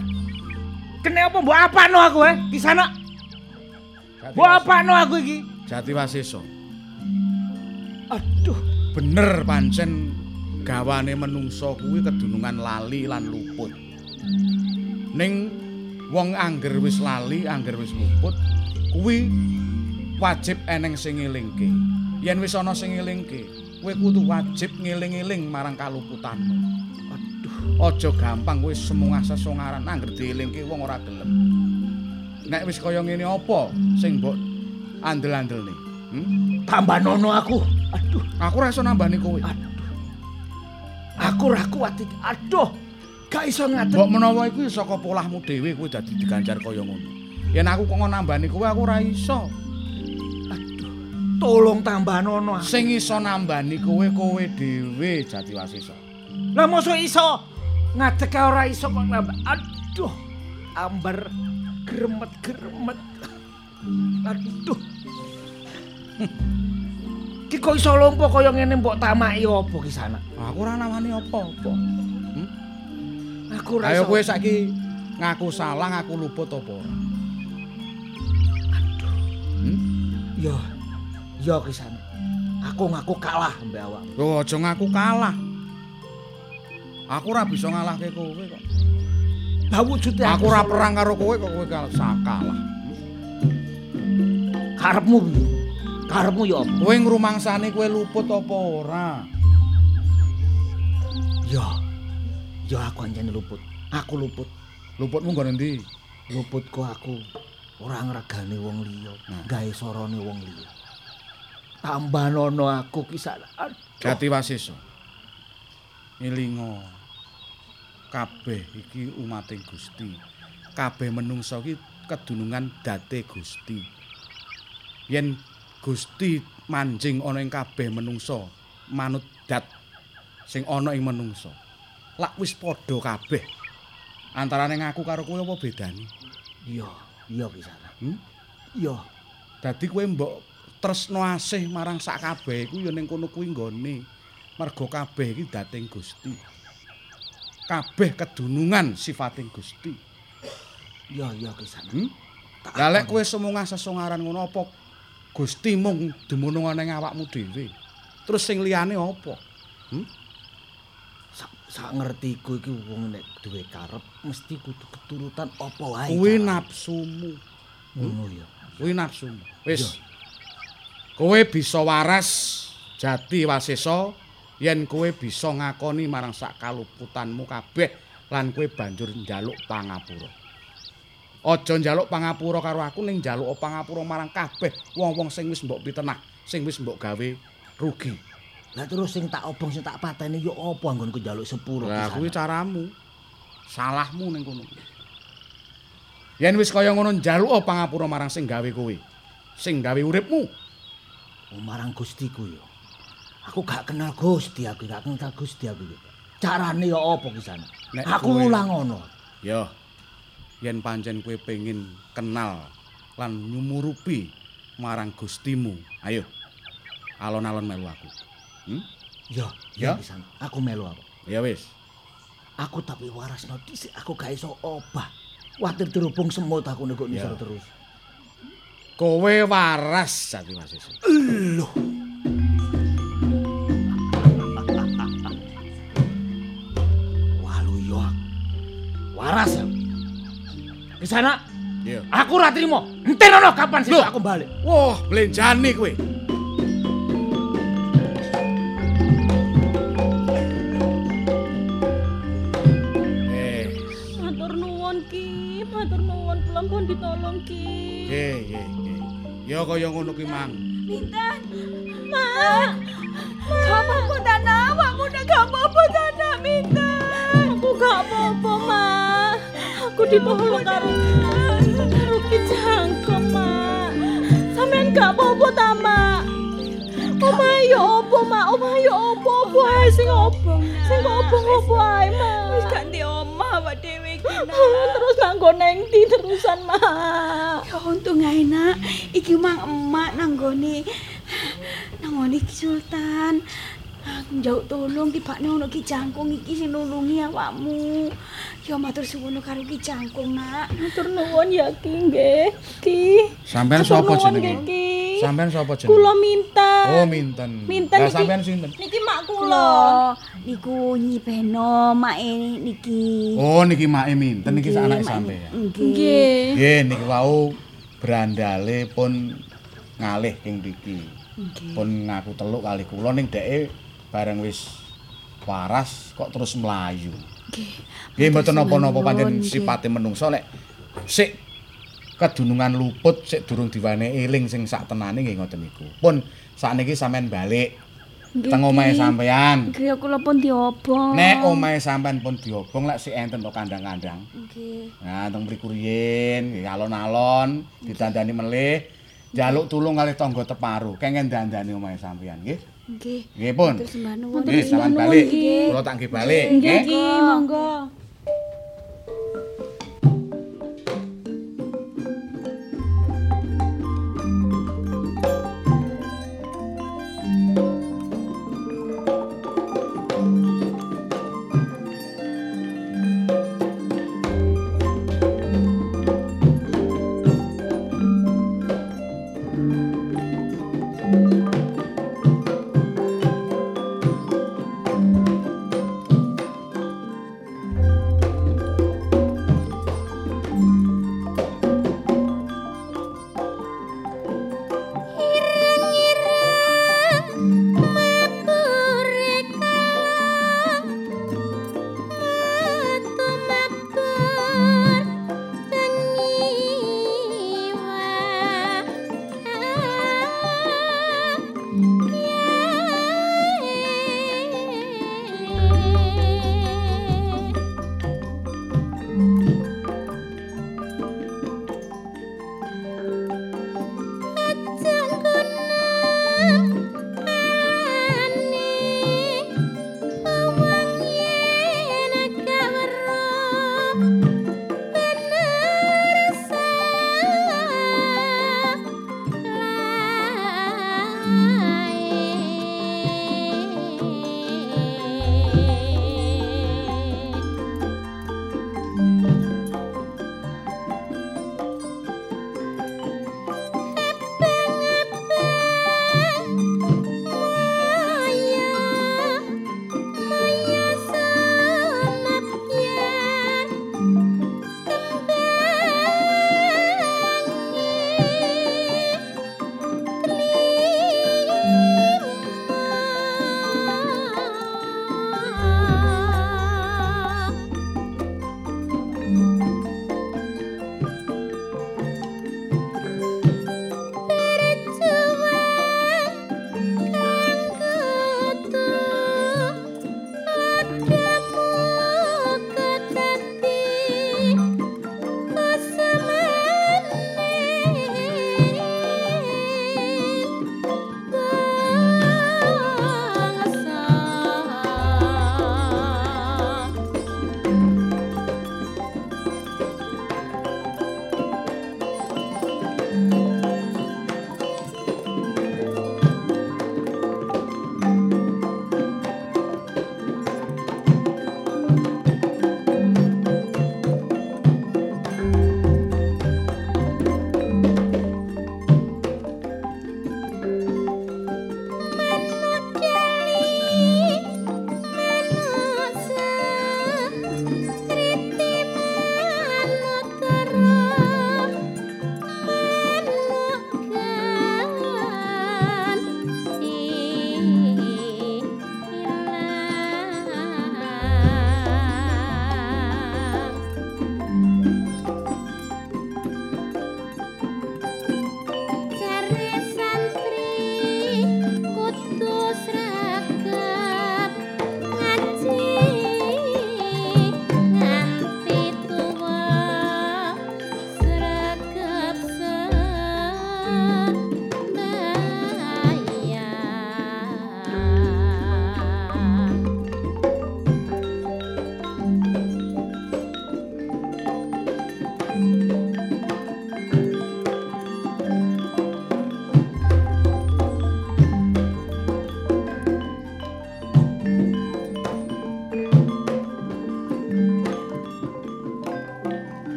Kene apa mbok apano aku, eh? Di apano aku iki? Jati Waseso. Aduh, Bener pancen gawane menungso kuwi kedunungan lali lan luput. Ning wong angger wis lali, angger wis luput, kuwi wajib eneng sing ngelingke. Yen wis ana sing ngelingke, kowe kudu wajib ngeling-eling marang kaluputanmu. Aduh, aja gampang kowe semungah sesongaran angger dielingke wong ora gelem. Nek wis kaya ngene apa sing mbok andel-andelne? Hmm? tambah nono aku. Aduh, Aku ora iso nambani kowe. aku ra kuat. Aduh. Gak iso ngaten. Mbok menawa iku saka polahmu dhewe kowe dadi diganjar kaya ngono. Yen aku kok nambani kowe aku ora iso. Tolong tambah nono aku. Sing iso nambani kowe kowe dhewe Jati Waseso. Lah mosok iso ngadeg ora iso kok nambah. Aduh. Amber gremet-gremet. Aduh. Ki kok iso lompo kaya ngene mbok tamaki apa ki sana? Aku ora nawani apa-apa. Aku ora Ayo kowe saiki ngaku salah, ngaku luput apa ora? Yo. Yo ki sana. Aku ngaku kalah mbek awakmu. Loh aja ngaku kalah. Aku ora bisa ngalahke kowe kok. Lah wujude Aku ora perang karo kowe kok kowe kalah karepmu piye? Karepmu yo apa? Kowe ngrumangsani kowe luput apa ora? Yo. Yo aku anjene luput. Aku luput. Luputmu nggon endi? Luputku aku ora ngregani wong liya, gawe sorone wong liya. Tambah nono aku ki sana. Aduh. Jati Waseso. Ngelingo. Kabeh iki umating Gusti. Kabeh menungso iki kedunungan date Gusti. Yen Gusti manjing ana ing kabeh menungso, manut dat sing ana ing menungso. Lak wis padha kabeh. Antarane ngaku karo kowe apa bedane? Iya, iya ki sana. Hmm? Iya. Dadi kowe mbok tresno asih marang sak kabeh iku ya ning kono kuwi nggone. Mergo kabeh iki dating Gusti. Kabeh kedunungan sifating Gusti. Iya, iya ki sana. Hmm? Lah lek kowe semungah sesongaran ngono apa Gusti mung dumunung ana ing awakmu dhewe. Terus sing liyane apa? Sak sak ngertiku iki wong nek duwe karep mesti kudu keturutan apa wae. Kuwi nafsumu. ngono ya. Kuwi nafsumu. Wis. Kowe bisa waras jati wasesa yen kowe bisa ngakoni marang sak kaluputanmu kabeh lan kowe banjur njaluk pangapura. Aja njaluk pangapura karo aku ning njaluk pangapura marang kabeh wong-wong sing wis mbok pitenah, sing wis mbok gawe rugi. Lah terus sing tak obong sing tak pateni yo apa anggonku njaluk sepuro Lah kuwi caramu. Salahmu ning kono. Yen wis kaya ngono njaluk pangapura marang sing gawe kowe. Sing gawe uripmu. Oh, marang Gustiku yo. Aku gak kenal Gusti, aku gak kenal Gusti aku. Carane yo apa ki sana? Aku mulang ngono. Yo. Yen pancen kowe pengin kenal lan nyumurupi marang Gustimu, ayo. Alon-alon melu aku. Hmm? Yo, Ya. yo ki sana. Aku melu apa? Ya wis. Aku tapi warasno dhisik, aku gak iso obah. Kuwatir dirubung semut aku nek kok Ya. nisor terus. Kowe waras Jati Wasisi. Loh. Di sana Iya. aku ora trimo. Entenono kapan sih aku balik. Wah, blenjani kowe. Eh, Matur nuwun Ki, matur nuwun kula pun ditolong Ki. nggih, nggih, nggih. Ya kaya ngono kuwi, Mang. Mak. Gak apa-apa Dana, awakmu nek gak apa-apa Dana, Minten. Aku ditolong karo karo Ki Jangkung, Mak. Sampeyan gak apa-apa ta, yo opo, Mak? Omahe yo opo opo ae sing opo? Sing opo opo ae, Mak. Wis gak ndek omah awak dhewe iki. Terus nang neng ndi terusan, Mak? Ya untung ae nak, iki mang emak nanggone nanggone Ki Sultan. Aku njauk tolong tibakne ono Ki Jangkung iki sing nulungi awakmu. Ya matur suwun karo Ki Jangkung, Nak. Matur nuwun ya Ki nggih. Ki. Sampean Matur sapa jenenge? Sampean sapa jenenge? Kula minta. Oh, Minten. Minten Lah iki. sampean sinten? Niki mak kula. Niku Nyi Beno make niki. Oh, niki make Minten niki sak anake Nggih, sampean. Nggih. Nggih. Niki wau brandale pun ngalih ing mriki. Pun ngaku teluk kali kula ning dheke bareng wis waras kok terus melayu. Nggih. Nggih mboten napa-napa pancen nggih. sipate menungsa lek sik kedunungan luput sik durung diwane eling sing sak tenane nggih ngoten niku. Pun sakniki sampean balik Nggih, teng omahe sampean. Nggih kula pun diobong. Nek omahe sampean pun diobong lek sik enten to kandang-kandang. Nggih. Nah, teng mriku riyin, alon-alon ditandani melih, njaluk tulung kalih tangga teparu, kengken dandani omahe sampean nggih. Nggih. Nggih pun. Nggih, sampean balik. Kula tak nggih balik, Nggih, nggih. Monggo.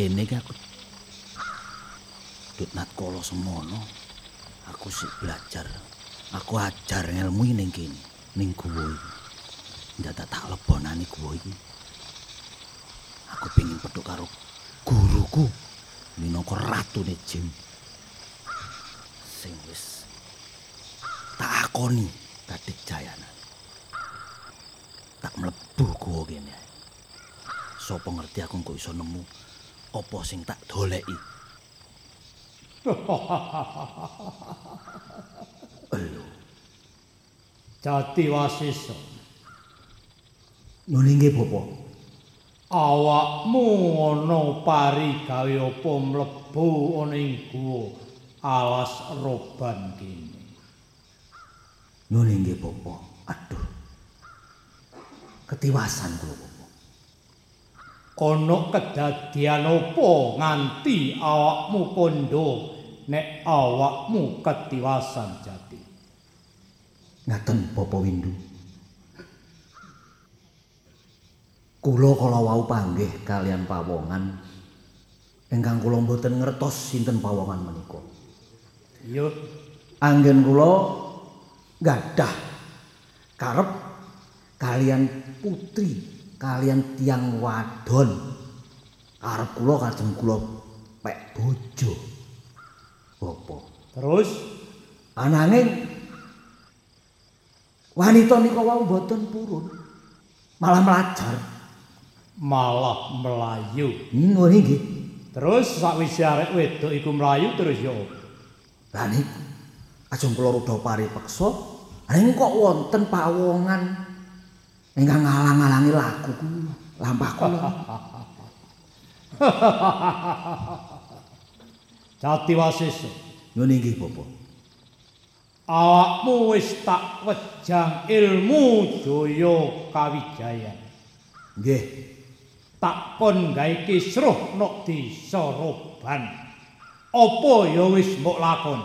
Ning kene iki aku Dut natkala semono aku sik belajar. Aku ajar ngelmu iki ning kene, ning guwa iki. Ndak tak lebonani guwa iki. Aku pengin petuk karo guruku minangka ratune jin. Sing wis tak akoni Kadik Jayana. Tak mlebu guwa kene. Sopo ngerti aku kok iso nemu apa sing tak doleki. [laughs] Jati Wasisa. Nune nggih, Bapak. Awakmu ana pari gawe apa mlebu ana ing guwa alas roban kene. Nune nggih, Bapak. Aduh. Ketiwasan kula, Bapak. Ana kedadian apa nganti awakmu kondo nek awakmu ketiwasan jati. Ngaten, Bapak Windu. Kula kala wau panggih kalian pawongan ingkang kula mboten ngertos sinten pawongan menika. Iya, Anggen kula gadah karep kalian putri, kalian tiang wadon. Karep kula kajeng kula pek bojo. Bapak. terus Ananging wanita nika wau mboten purun. Malah melajar. malah melayu. Ngono nggih. Terus sakwise arek wedok iku melayu terus ya apa? Lah niku ajeng kula rudha paripeksa, ning kok wonten pawongan ingkang ngalang-alangi laku kula, lampah kula. [laughs] Jati Wasisa. Ngene nggih, Bapak. Awakmu wis tak wejang ilmu Jaya Kawijayan. Nggih. Tak pon gawe kisruh nok desa Roban. Apa ya wis mbok lakon?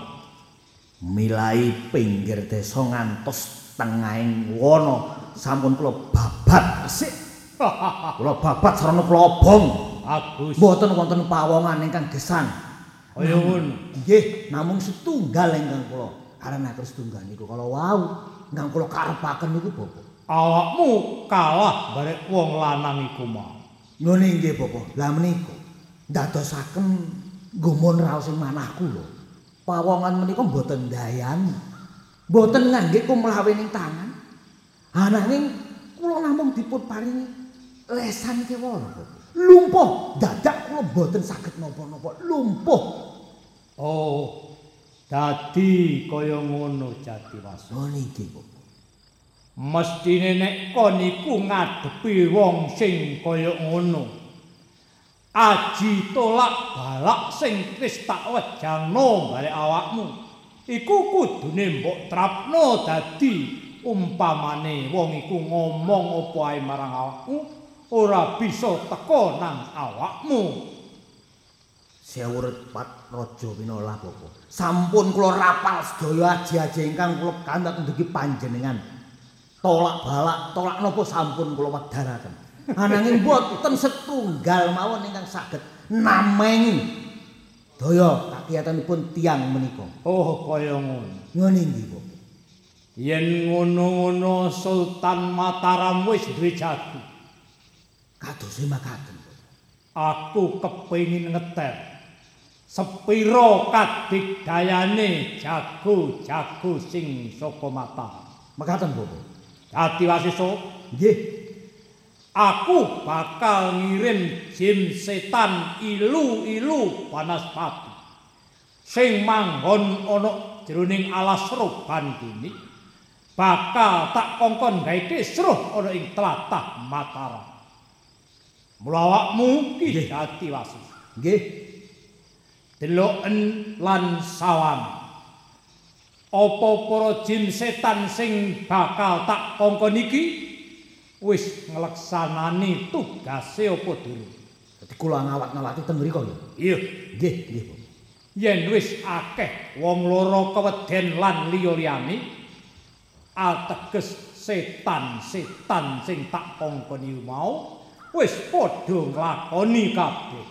Milai pinggir desa ngantos tengahing wana sampun kula babat resik. Kula babat sarana kula obong. Bagus. Mboten wonten pawongan ingkang gesan. Kaya ngono. Nggih, namung setunggal ingkang kula karena terus tunggal niku kalau wau ingkang kula karepaken niku Bapak. Awakmu kalah barek wong lanang iku mau. Ngene nggih Bapak. Lah menika ndadosaken gumun raos ing manah kula. Pawongan menika mboten dayan. Mboten ngangge kumlawe ning tangan. Ananging kula namung dipun paringi lesan Bapak. Lumpuh dadak kula mboten saged napa-napa. Lumpuh. Oh, dadi kaya ngono Jati Wasisa. Ngene nggih Bapak. Mestine nek kon iku ngadepi wong sing kaya ngono. Aji tolak balak sing wis tak wejangno bare awakmu. Iku kudune mbok trapno dadi umpamane wong iku ngomong apa ae marang awakmu ora bisa teka nang awakmu. Sewurut Pat Raja Winala Bapak. Sampun kula rapal sedaya aji-aji ingkang kula kandak ndugi panjenengan. Tolak balak, tolak napa sampun kula wedharaken. Ananging boten setunggal mawon ingkang saged namengi daya kakiyatanipun tiang menika. Oh, kaya ngono. Ngene nggih. Yen ngono-ngono Sultan Mataram wis duwe jago. Kados makaten. Aku kepengin ngeter. Sepiro kadigdayane jago-jago sing saka Mataram. Makaten, Bapak. Jati Wasisa, Nggih. aku bakal ngirim jin setan ilu-ilu Banaspati. Sing manggon ana jroning alas roban kini bakal tak kongkon gawe kisruh ana ing tlatah Mataram. Mula awakmu ki Jati Wasisa. Nggih. deloken lan sawang. Apa para jin setan sing bakal tak kongkon iki wis ngleksanani tugase apa durung? Dadi kula ngawat-ngawati ten mriku ya. Iya, Nggih, nggih, yen wis akeh wong loro keweden lan liya-liyane ateges setan-setan sing tak kongkoni mau wis padha nglakoni kabeh.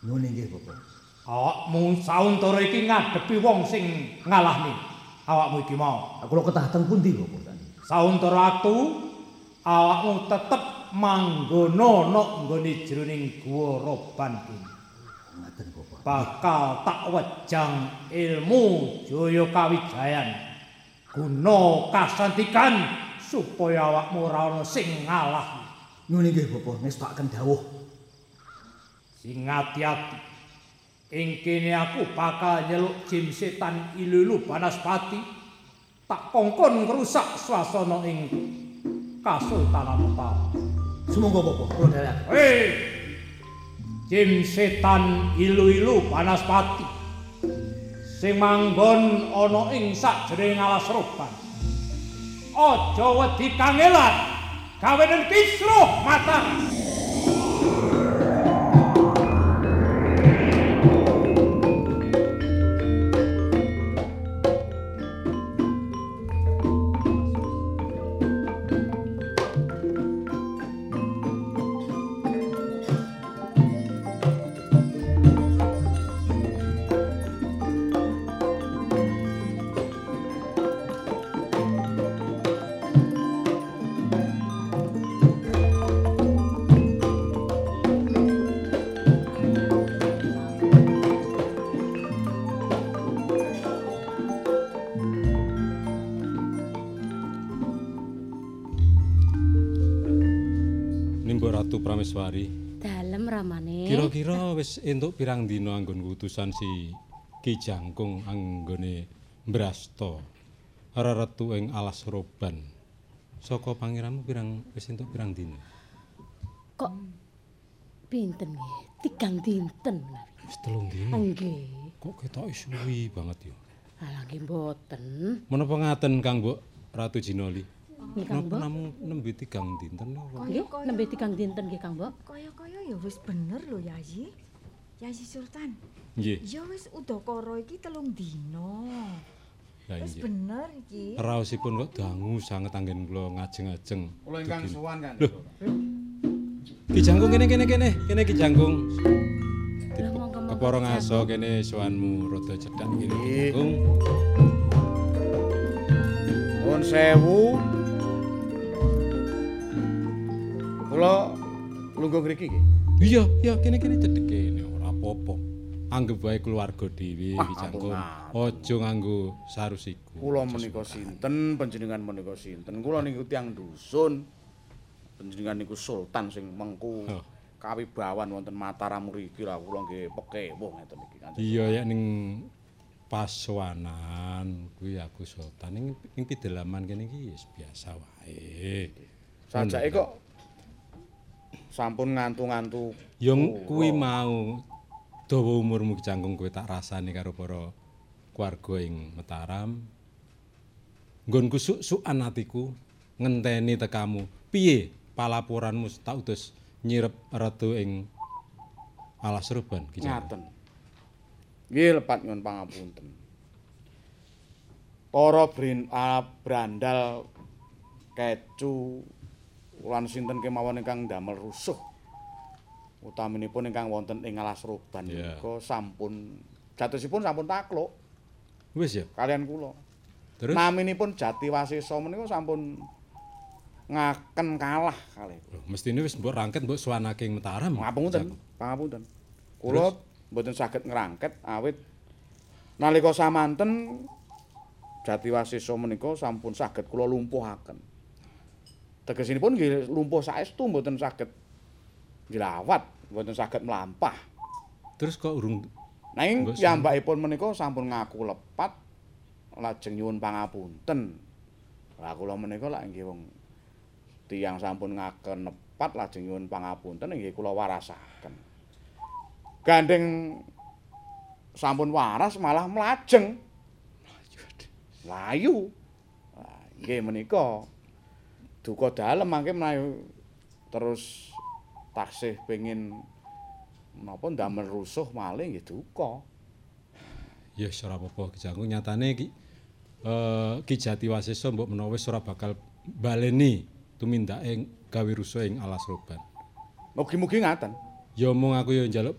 Nuwun inggih, Bapak. Awakmu sauntara iki ngadepi wong sing ngalahne. Awakmu iki mau. Kula ketah teng pundi, Bapak? Sauntara aku awakmu tetep manggono nok nggone jroning guwa roban iki. Ngaten, Bapak. Bakal tak wejang ilmu Jaya Kawijayan. Guna kasantikan supaya awakmu ora ana sing ngalah. Nuwun inggih, Bapak. Ngestaken dawuh. Sing ati-ati. Ing kene aku bakal nyeluk jim setan ilulu Banaspati. Tak kongkon ngrusak swasana ing Kasultanan Utara. Sumangga, Bapak. Kula dherekaken. Hei! Jim setan ilu-ilu Banaspati. Sing manggon ana ing sajroning alas roban. Aja wedi kangelan. Gawenen kisruh mata. Ratu Prameswari. Dalem ramane. Kira-kira wis entuk pirang dina anggon utusan si Ki Jangkung anggone Mbrasta. Reretu ing alas roban. Saka pangeranmu pirang wis entuk pirang dina? Kok pinten nggih? Tigang dinten. Wis telung dina. Nggih. Kok ketoke suwi banget ya. Alah nggih mboten. Menapa ngaten Kang Mbok Ratu Jinoli? Nggih Kang Mbok. namu nembe tigang dinten apa? Nggih, nembe tigang dinten nggih Kang Mbok. Kaya-kaya ya wis bener lho Yayi. Yayi Sultan. Nggih. Ya wis udakara iki telung dina. Lah Wis iya. bener iki. Raosipun kok dangu sanget anggen kula ngajeng-ajeng. Kula ingkang sowan kan. Loh. Ki Jangkung kene kene kene, kene Ki Jangkung. Keporo ngaso kene sowanmu rada cedhak kene Ki Jangkung. Nuwun sewu. Kula lungguh mriki nggih. Iya, iya kene kene cedhek kene ora apa-apa. Anggep wae keluarga dhewe ampun, Aja nganggo sarusiku. Kula menika sinten, panjenengan menika sinten? Kula niku tiyang dusun. Panjenengan niku sultan sing mengku kawibawan wonten Mataram mriki lah kula nggih pekewuh ngeten iki. Iya ya ning pasowanan kuwi aku sultan ning ning pidalaman kene iki biasa wae. Sajake kok sampun ngantu-ngantu. Ya kula. kuwi mau dawa umurmu Ki Jangkung kowe tak rasani karo para keluarga ing Mataram. Nggonku suk-sukan atiku ngenteni tekamu. Piye palaporanmu tak utus nyirep retu ing Alas Ruban Ki Jangkung? Ngaten. Nggih lepat nyuwun pangapunten. Para brin ah, brandal kecu lan sinten kemawon ingkang damel rusuh. Utaminipun ingkang wonten ing Alas Roban Iya. menika sampun jatosipun sampun takluk Wis ya. kalian kula. Terus Naminipun Jati Wasisa menika sampun ngaken kalah kalih. Loh, mestine wis mbok rangket mbok suwanake ing Mataram. Pangapunten, pangapunten. Kula mboten saged ngrangket awit nalika samanten Jati Wasisa menika sampun saged kula lumpuhaken. Tegesinipun nggih lumpuh saestu mboten saged nglawat, mboten saged mlampah. Terus kok urung Nanging piyambakipun menika sampun ngaku lepat lajeng nyuwun pangapunten. Lah kula menika lak nggih wong tiyang sampun ngaken lepat lajeng nyuwun pangapunten nggih kula warasaken. Gandeng sampun waras malah mlajeng. Layu. Nggih menika duka dalem mangke mlayu terus taksih pengin menapa ndamel rusuh malih nggih duka. Ya wis ora apa-apa Ki Jangkung nyatane Ki eh Ki Jati Wasisa mbok menawa wis ora bakal baleni tumindake gawe rusuh ing Alas Roban. Mugi-mugi ngaten. Ya mung aku ya njaluk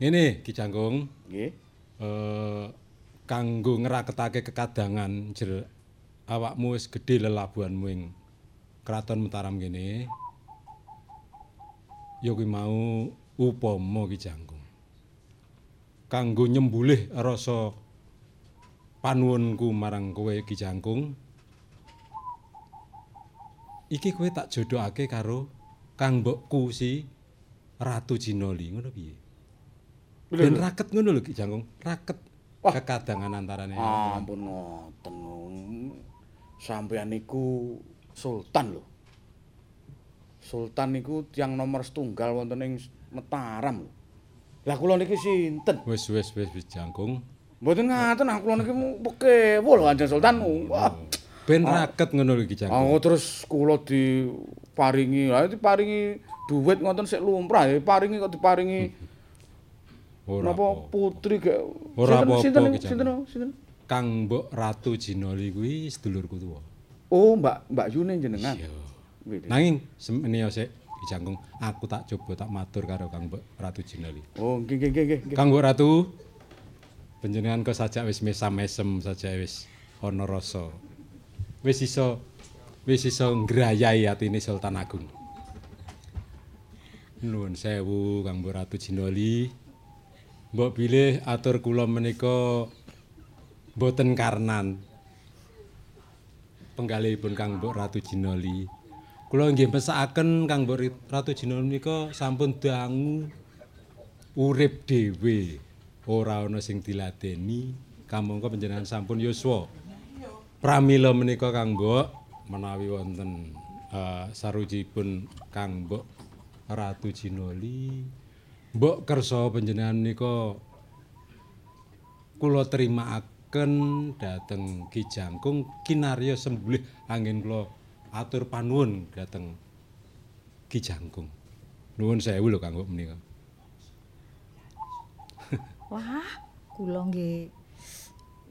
ngene Ki Jangkung. Nggih. Eh kanggo ngraketake kekadangan jer awakmu wis gedhe lelabuhanmu ing Kraton Mataram kene. Ya kuwi mau upama Ki Jangkung. Kanggo nyembulih rasa panuwunku marang kowe Ki Jangkung. Iki kowe tak jodohake karo kang mbokku si Ratu Jinoli ngono piye? Ben raket ngono lho Ki Jangkung, raket kekadangan antarane. Ampun ngoten. Sampeyan niku sultan lho. Sultan niku tiang nomor setunggal wonten ing Mataram. Lah kula niki sinten? Wis wis wis wis Jangkung. Mboten ngaten, ah kula niki pekewo lho Kanjeng Sultan. Wah. Ben Ah. raket ngono lho Ki Jangkung. Oh, terus kula diparingi, lah diparingi duit ngoten sik lumrah, ya paringi kok diparingi [laughs] Ora napa putri gak Ora apa-apa sinten sinten sinten Kang Mbok Ratu Jinoli kuwi sedulurku tuwa. Oh, Mbak Mbak Yune jenengan. Iya. Nanging semene sik Ki Jangkung, aku tak coba tak matur karo Kang Mbok Ratu Jinoli. Oh, nggih nggih nggih nggih. Kang Mbok Ratu, panjenengan kok sajak wis mesam-mesem saja wis ana rasa. Wis iso wis iso ngrayai atine Sultan Agung. Nuwun sewu Kang Mbok Ratu Jinoli. Mbok bilih atur kula menika boten karnan. Penggalihipun Kang Mbok Ratu Jinoli. Kula nggih mesakaken Kang Mbok Ratu Jinoli menika sampun dangu urip dhewe. Ora ana sing diladeni. Kamangka panjenengan sampun yuswa. Pramila menika Kang Mbok menawi wonten uh, sarujipun Kang Mbok Ratu Jinoli. Mbok kersa panjenengan menika kula terimaaken dhateng Ki Jangkung kinarya sembulih angin kula atur panuwun dhateng Ki Jangkung. Nuwun sewu lho kanggo menika. [laughs] Wah, kula nggih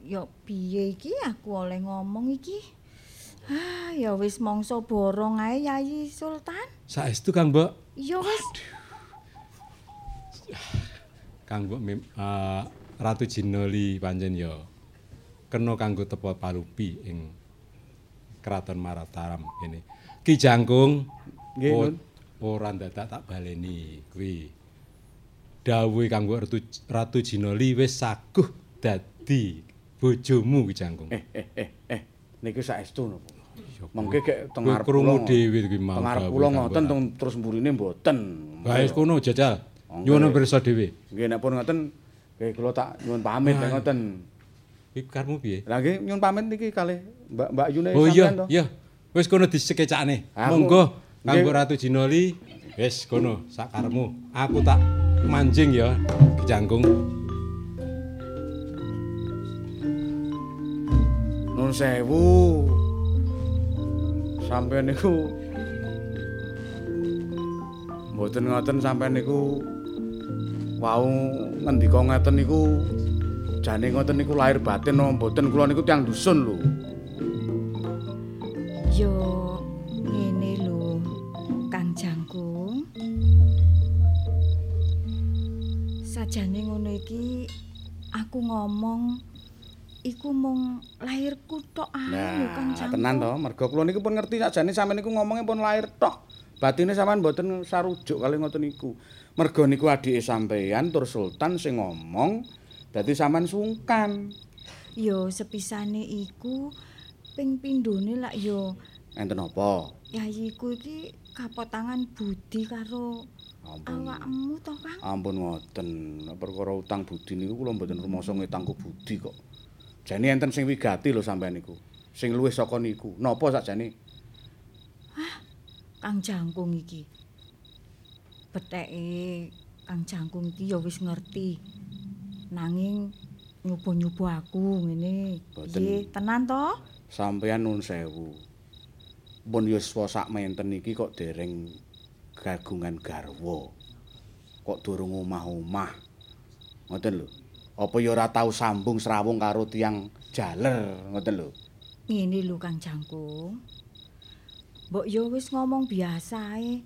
ya piye iki aku oleh ngomong iki. Ah, ya wis mangsa borong ae Yayi Sultan. Saestu Kang Mbok, Ya wis. Kang Mbok eh, Ratu Jinoli pancen ya kena kanggo tepa palupi ing Kraton Marataram kene. Ki Jangkung Nggih, ora dadak tak baleni kuwi. Dawuhe kanggo Ratu, Ratu Jinoli wis saguh dadi bojomu Ki Jangkung. Eh eh eh eh niku saestu napa? Mengke gek teng Kowe ngarep krungu kula- dhewe kuwi mau Teng ngarep dawuhe kula ngoten terus mburine mboten. Bae kono jajal. Nyuwun pirsa dhewe. Nggih nek pun ngoten kula tak nyuwun pamit ngoten. Iki karmu piye? Lah nggih nyuwun pamit niki kalih Mbak Mbak Yune Oh iya, sampean to. iya. Wis kono disekecakne. Monggo kanggo. Ratu Jinoli. Wis kono sakarmu. Aku tak manjing ya Ki Jangkung. Nun sewu. Sampeyan niku mboten ngoten sampeyan niku wau ngendika ngeten niku jane ngoten niku lahir batin no mboten kula niku tiyang dusun lho. Yo ngene lho, Kang Jangkung. Sajane ngono iki aku ngomong iku mung lahirku tok ae lho Kang Nah, Jangkung. tenan to, mergo kula niku pun ngerti sakjane sampeyan niku ngomongnya pun lahir tok. Batine sampean mboten sarujuk kali ngoten niku. Mergo niku adike sampeyan tur sultan sing ngomong dadi sampean sungkan. Yo sepisane iku ping pindhone lak yo Enten apa? yayiku iki kapotangan budi karo Ampun. awakmu to Kang. Ampun ngoten, perkara utang budi niku kula mboten rumangsa ngetangku budi kok. Jane enten sing wigati lho sampean niku. Sing luwih saka niku. Napa sakjane? Kang Jangkung iki. Beteke Kang Jangkung iki ya wis ngerti. Nanging nyoba-nyoba aku ngene. Piye tenan to? Sampeyan nun sewu. Pun yuswa sak menten iki kok dereng gagungan garwa. Kok durung omah-omah. Ngoten lho. Apa ya ora tau sambung srawung karo tiang jaler, ngoten lho. Ngene lho Kang Jangkung. Mbok ya wis ngomong biasa ae.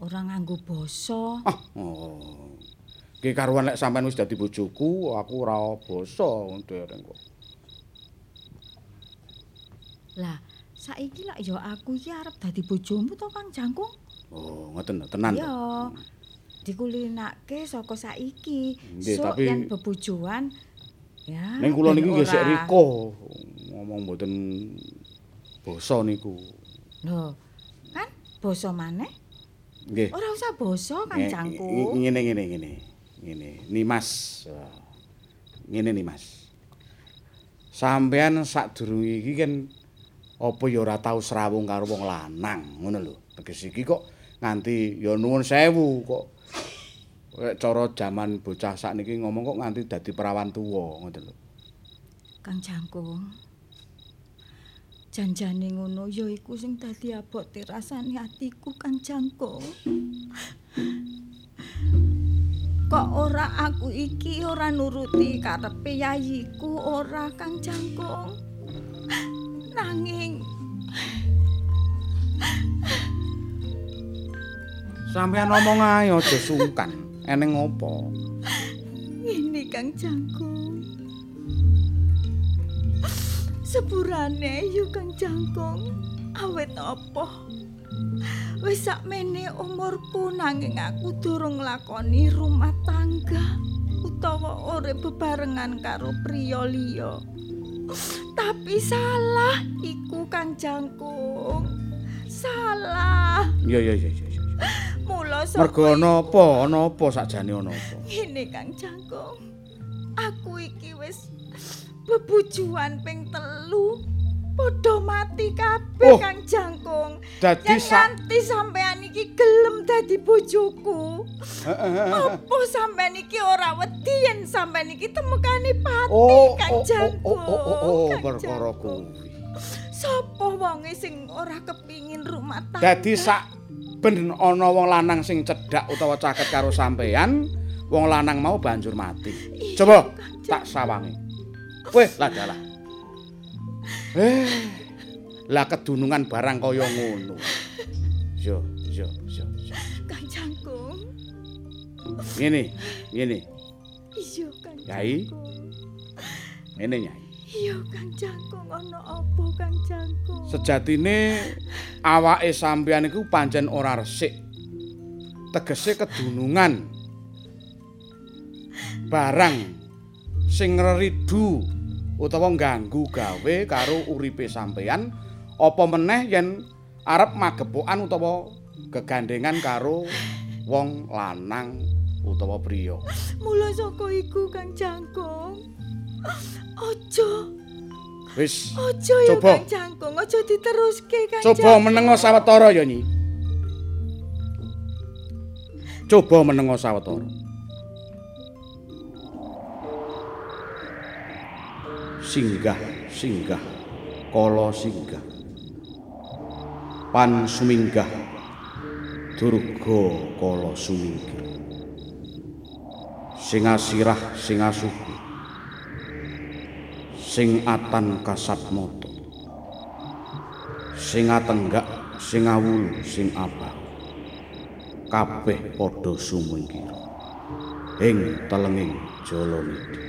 ora nganggo basa. Ah, oh. Ki karuan lek sampean wis dadi bojoku, aku ora basa dereng kok. Lah, saiki lak ya aku iki arep dadi bojomu to Kang Jangkung? Oh, ngoten tenan. to? Iya. Dikulinake saka saiki. Nggih, Sok tapi- yen bebojoan ya. Ning kula niki gesek ora- riko ngomong mboten basa niku. Lho, kan basa maneh? Nggih. Ora usah basa Kang Jangkung. Ngene ngene ngene. Ngene, Nimas. Ngene Nimas. Sampean sadurunge iki kan apa ya ora tau srawung karo wong lanang, ngono lho. Teges iki kok nganti ya nuwun sewu kok Kayak cara jaman bocah sakniki ngomong kok nganti dadi perawan tuwa ngoten lho. Kang Jangkung. Janjane ngono ya iku sing dadi abote rasane atiku Kang Jangkung. Kok ora aku iki ora nuruti karepe yayiku ora Kang Jangkung. Nanging Sampeyan ngomong ae aja sungkan. Eneng ngopo? ngene Kang Jangkung. Sepurane yu Kang Jangkung. Awet apa? Wis sakmene umurku nanging aku durung nglakoni rumah tangga utawa urip bebarengan karo priya liya. Tapi salah iku Kang Jangkung. Salah. Iya iya iya iya. Mula saka Mergo ana apa? Ana apa sakjane ana apa? Ngene Kang Jangkung. Aku iki wis bebujuan ping telu. Padha mati kabeh Oh. Kang Jangkung. Dadi nganti sampean iki gelem dadi bojoku. Apa sampean iki ora wedi yen sampean iki temekane pati Oh, Kang oh, oh, Jangkung. oh, oh, oh, Kang perkara kuwi. Sapa wonge sing ora kepingin rumah tangga? Dadi sak ben ana wong lanang sing cedhak utawa caket karo sampeyan, wong lanang mau banjur mati. Coba tak sawangi. Weh, lah dalah. Eh, lah kedunungan barang kaya ngono. Yo, yo, yo, yo. Kang Jangkung. Ngene, ngene. Iya Kang Yai. Jangkung. Ngene Nyai. Iya Kang Jangkung ana apa Kang Jangkung? Sejatine awake sampeyan iku pancen ora resik. Tegese kedunungan. Barang sing ngeridu utawa ganggu gawe karo uripe sampeyan apa meneh yen arep magepokan utawa gegandengan karo wong lanang utawa priya. Mula saka iku Kang Jangkung. Aja, Wis aja ya. Kang Jangkung, aja diteruske Kang Coba menengo sawetara ya Nyi. Coba menengo sawetara. Singgah, singgah, kala singgah. Pan suminggah, durga kala suminggir. Sing asirah, sing asugi. Sing atan kasat moto. sing atenggak sing awulu sing abah kabeh padha sumingkir ing telenging jalaniti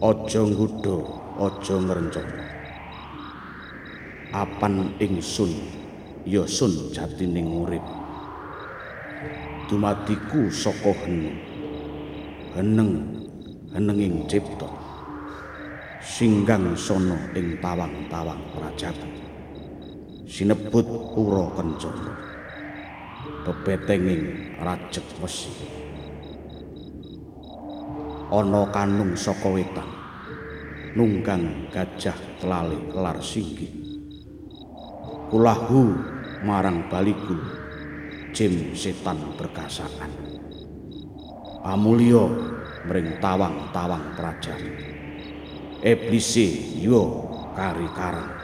aja nggodha aja ngrencana apan ingsun ya sun jatining urip. Dumadiku saka heneng heneng henenging cipta. Singgang sono ing tawang-tawang prajati sinebut pura kencana. Bebetenging rajek wesi ana kanung saka wetan. Nunggang gajah telali kelar singgi kulahu marang baligul jim setan berkasaan pamulya mring tawang-tawang prajati iblise yo kari karang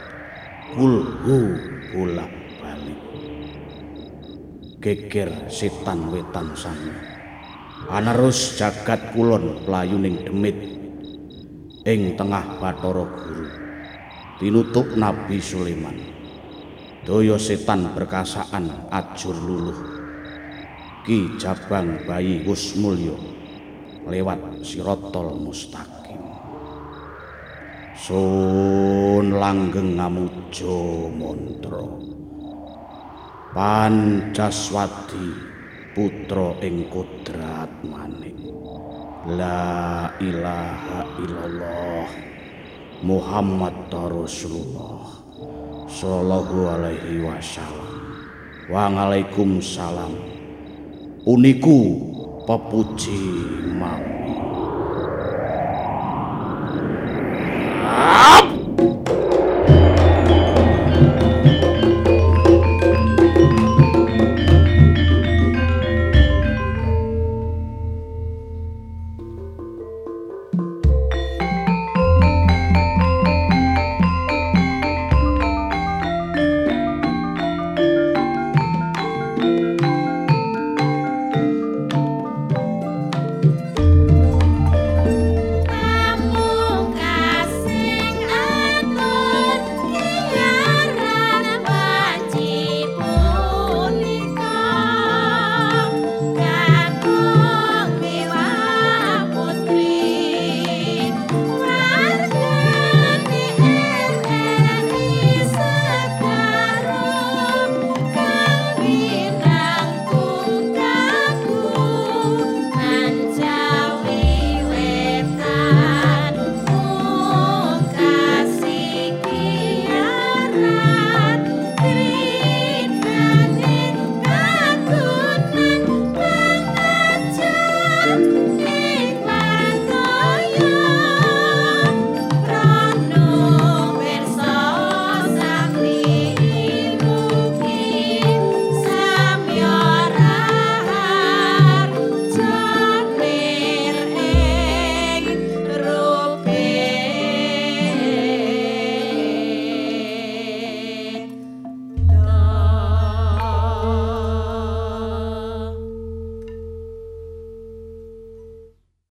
kulhu bolak balik geger setan wetan sana anerus jagat kulon playuning demit ing tengah Bathara Guru tinutup Nabi Sulaiman Daya setan berkasaan ajur luluh. Ki Jabang Bayi Kusmulya lewat sirotol mustaqim. Sun langgeng ngamuja mantra. Pancaswati putra ing kodrat manik. La ilaha illallah Muhammad Rasulullah sallallahu alaihi wasallam. Waalaikumsalam. Uniku pepuji mami.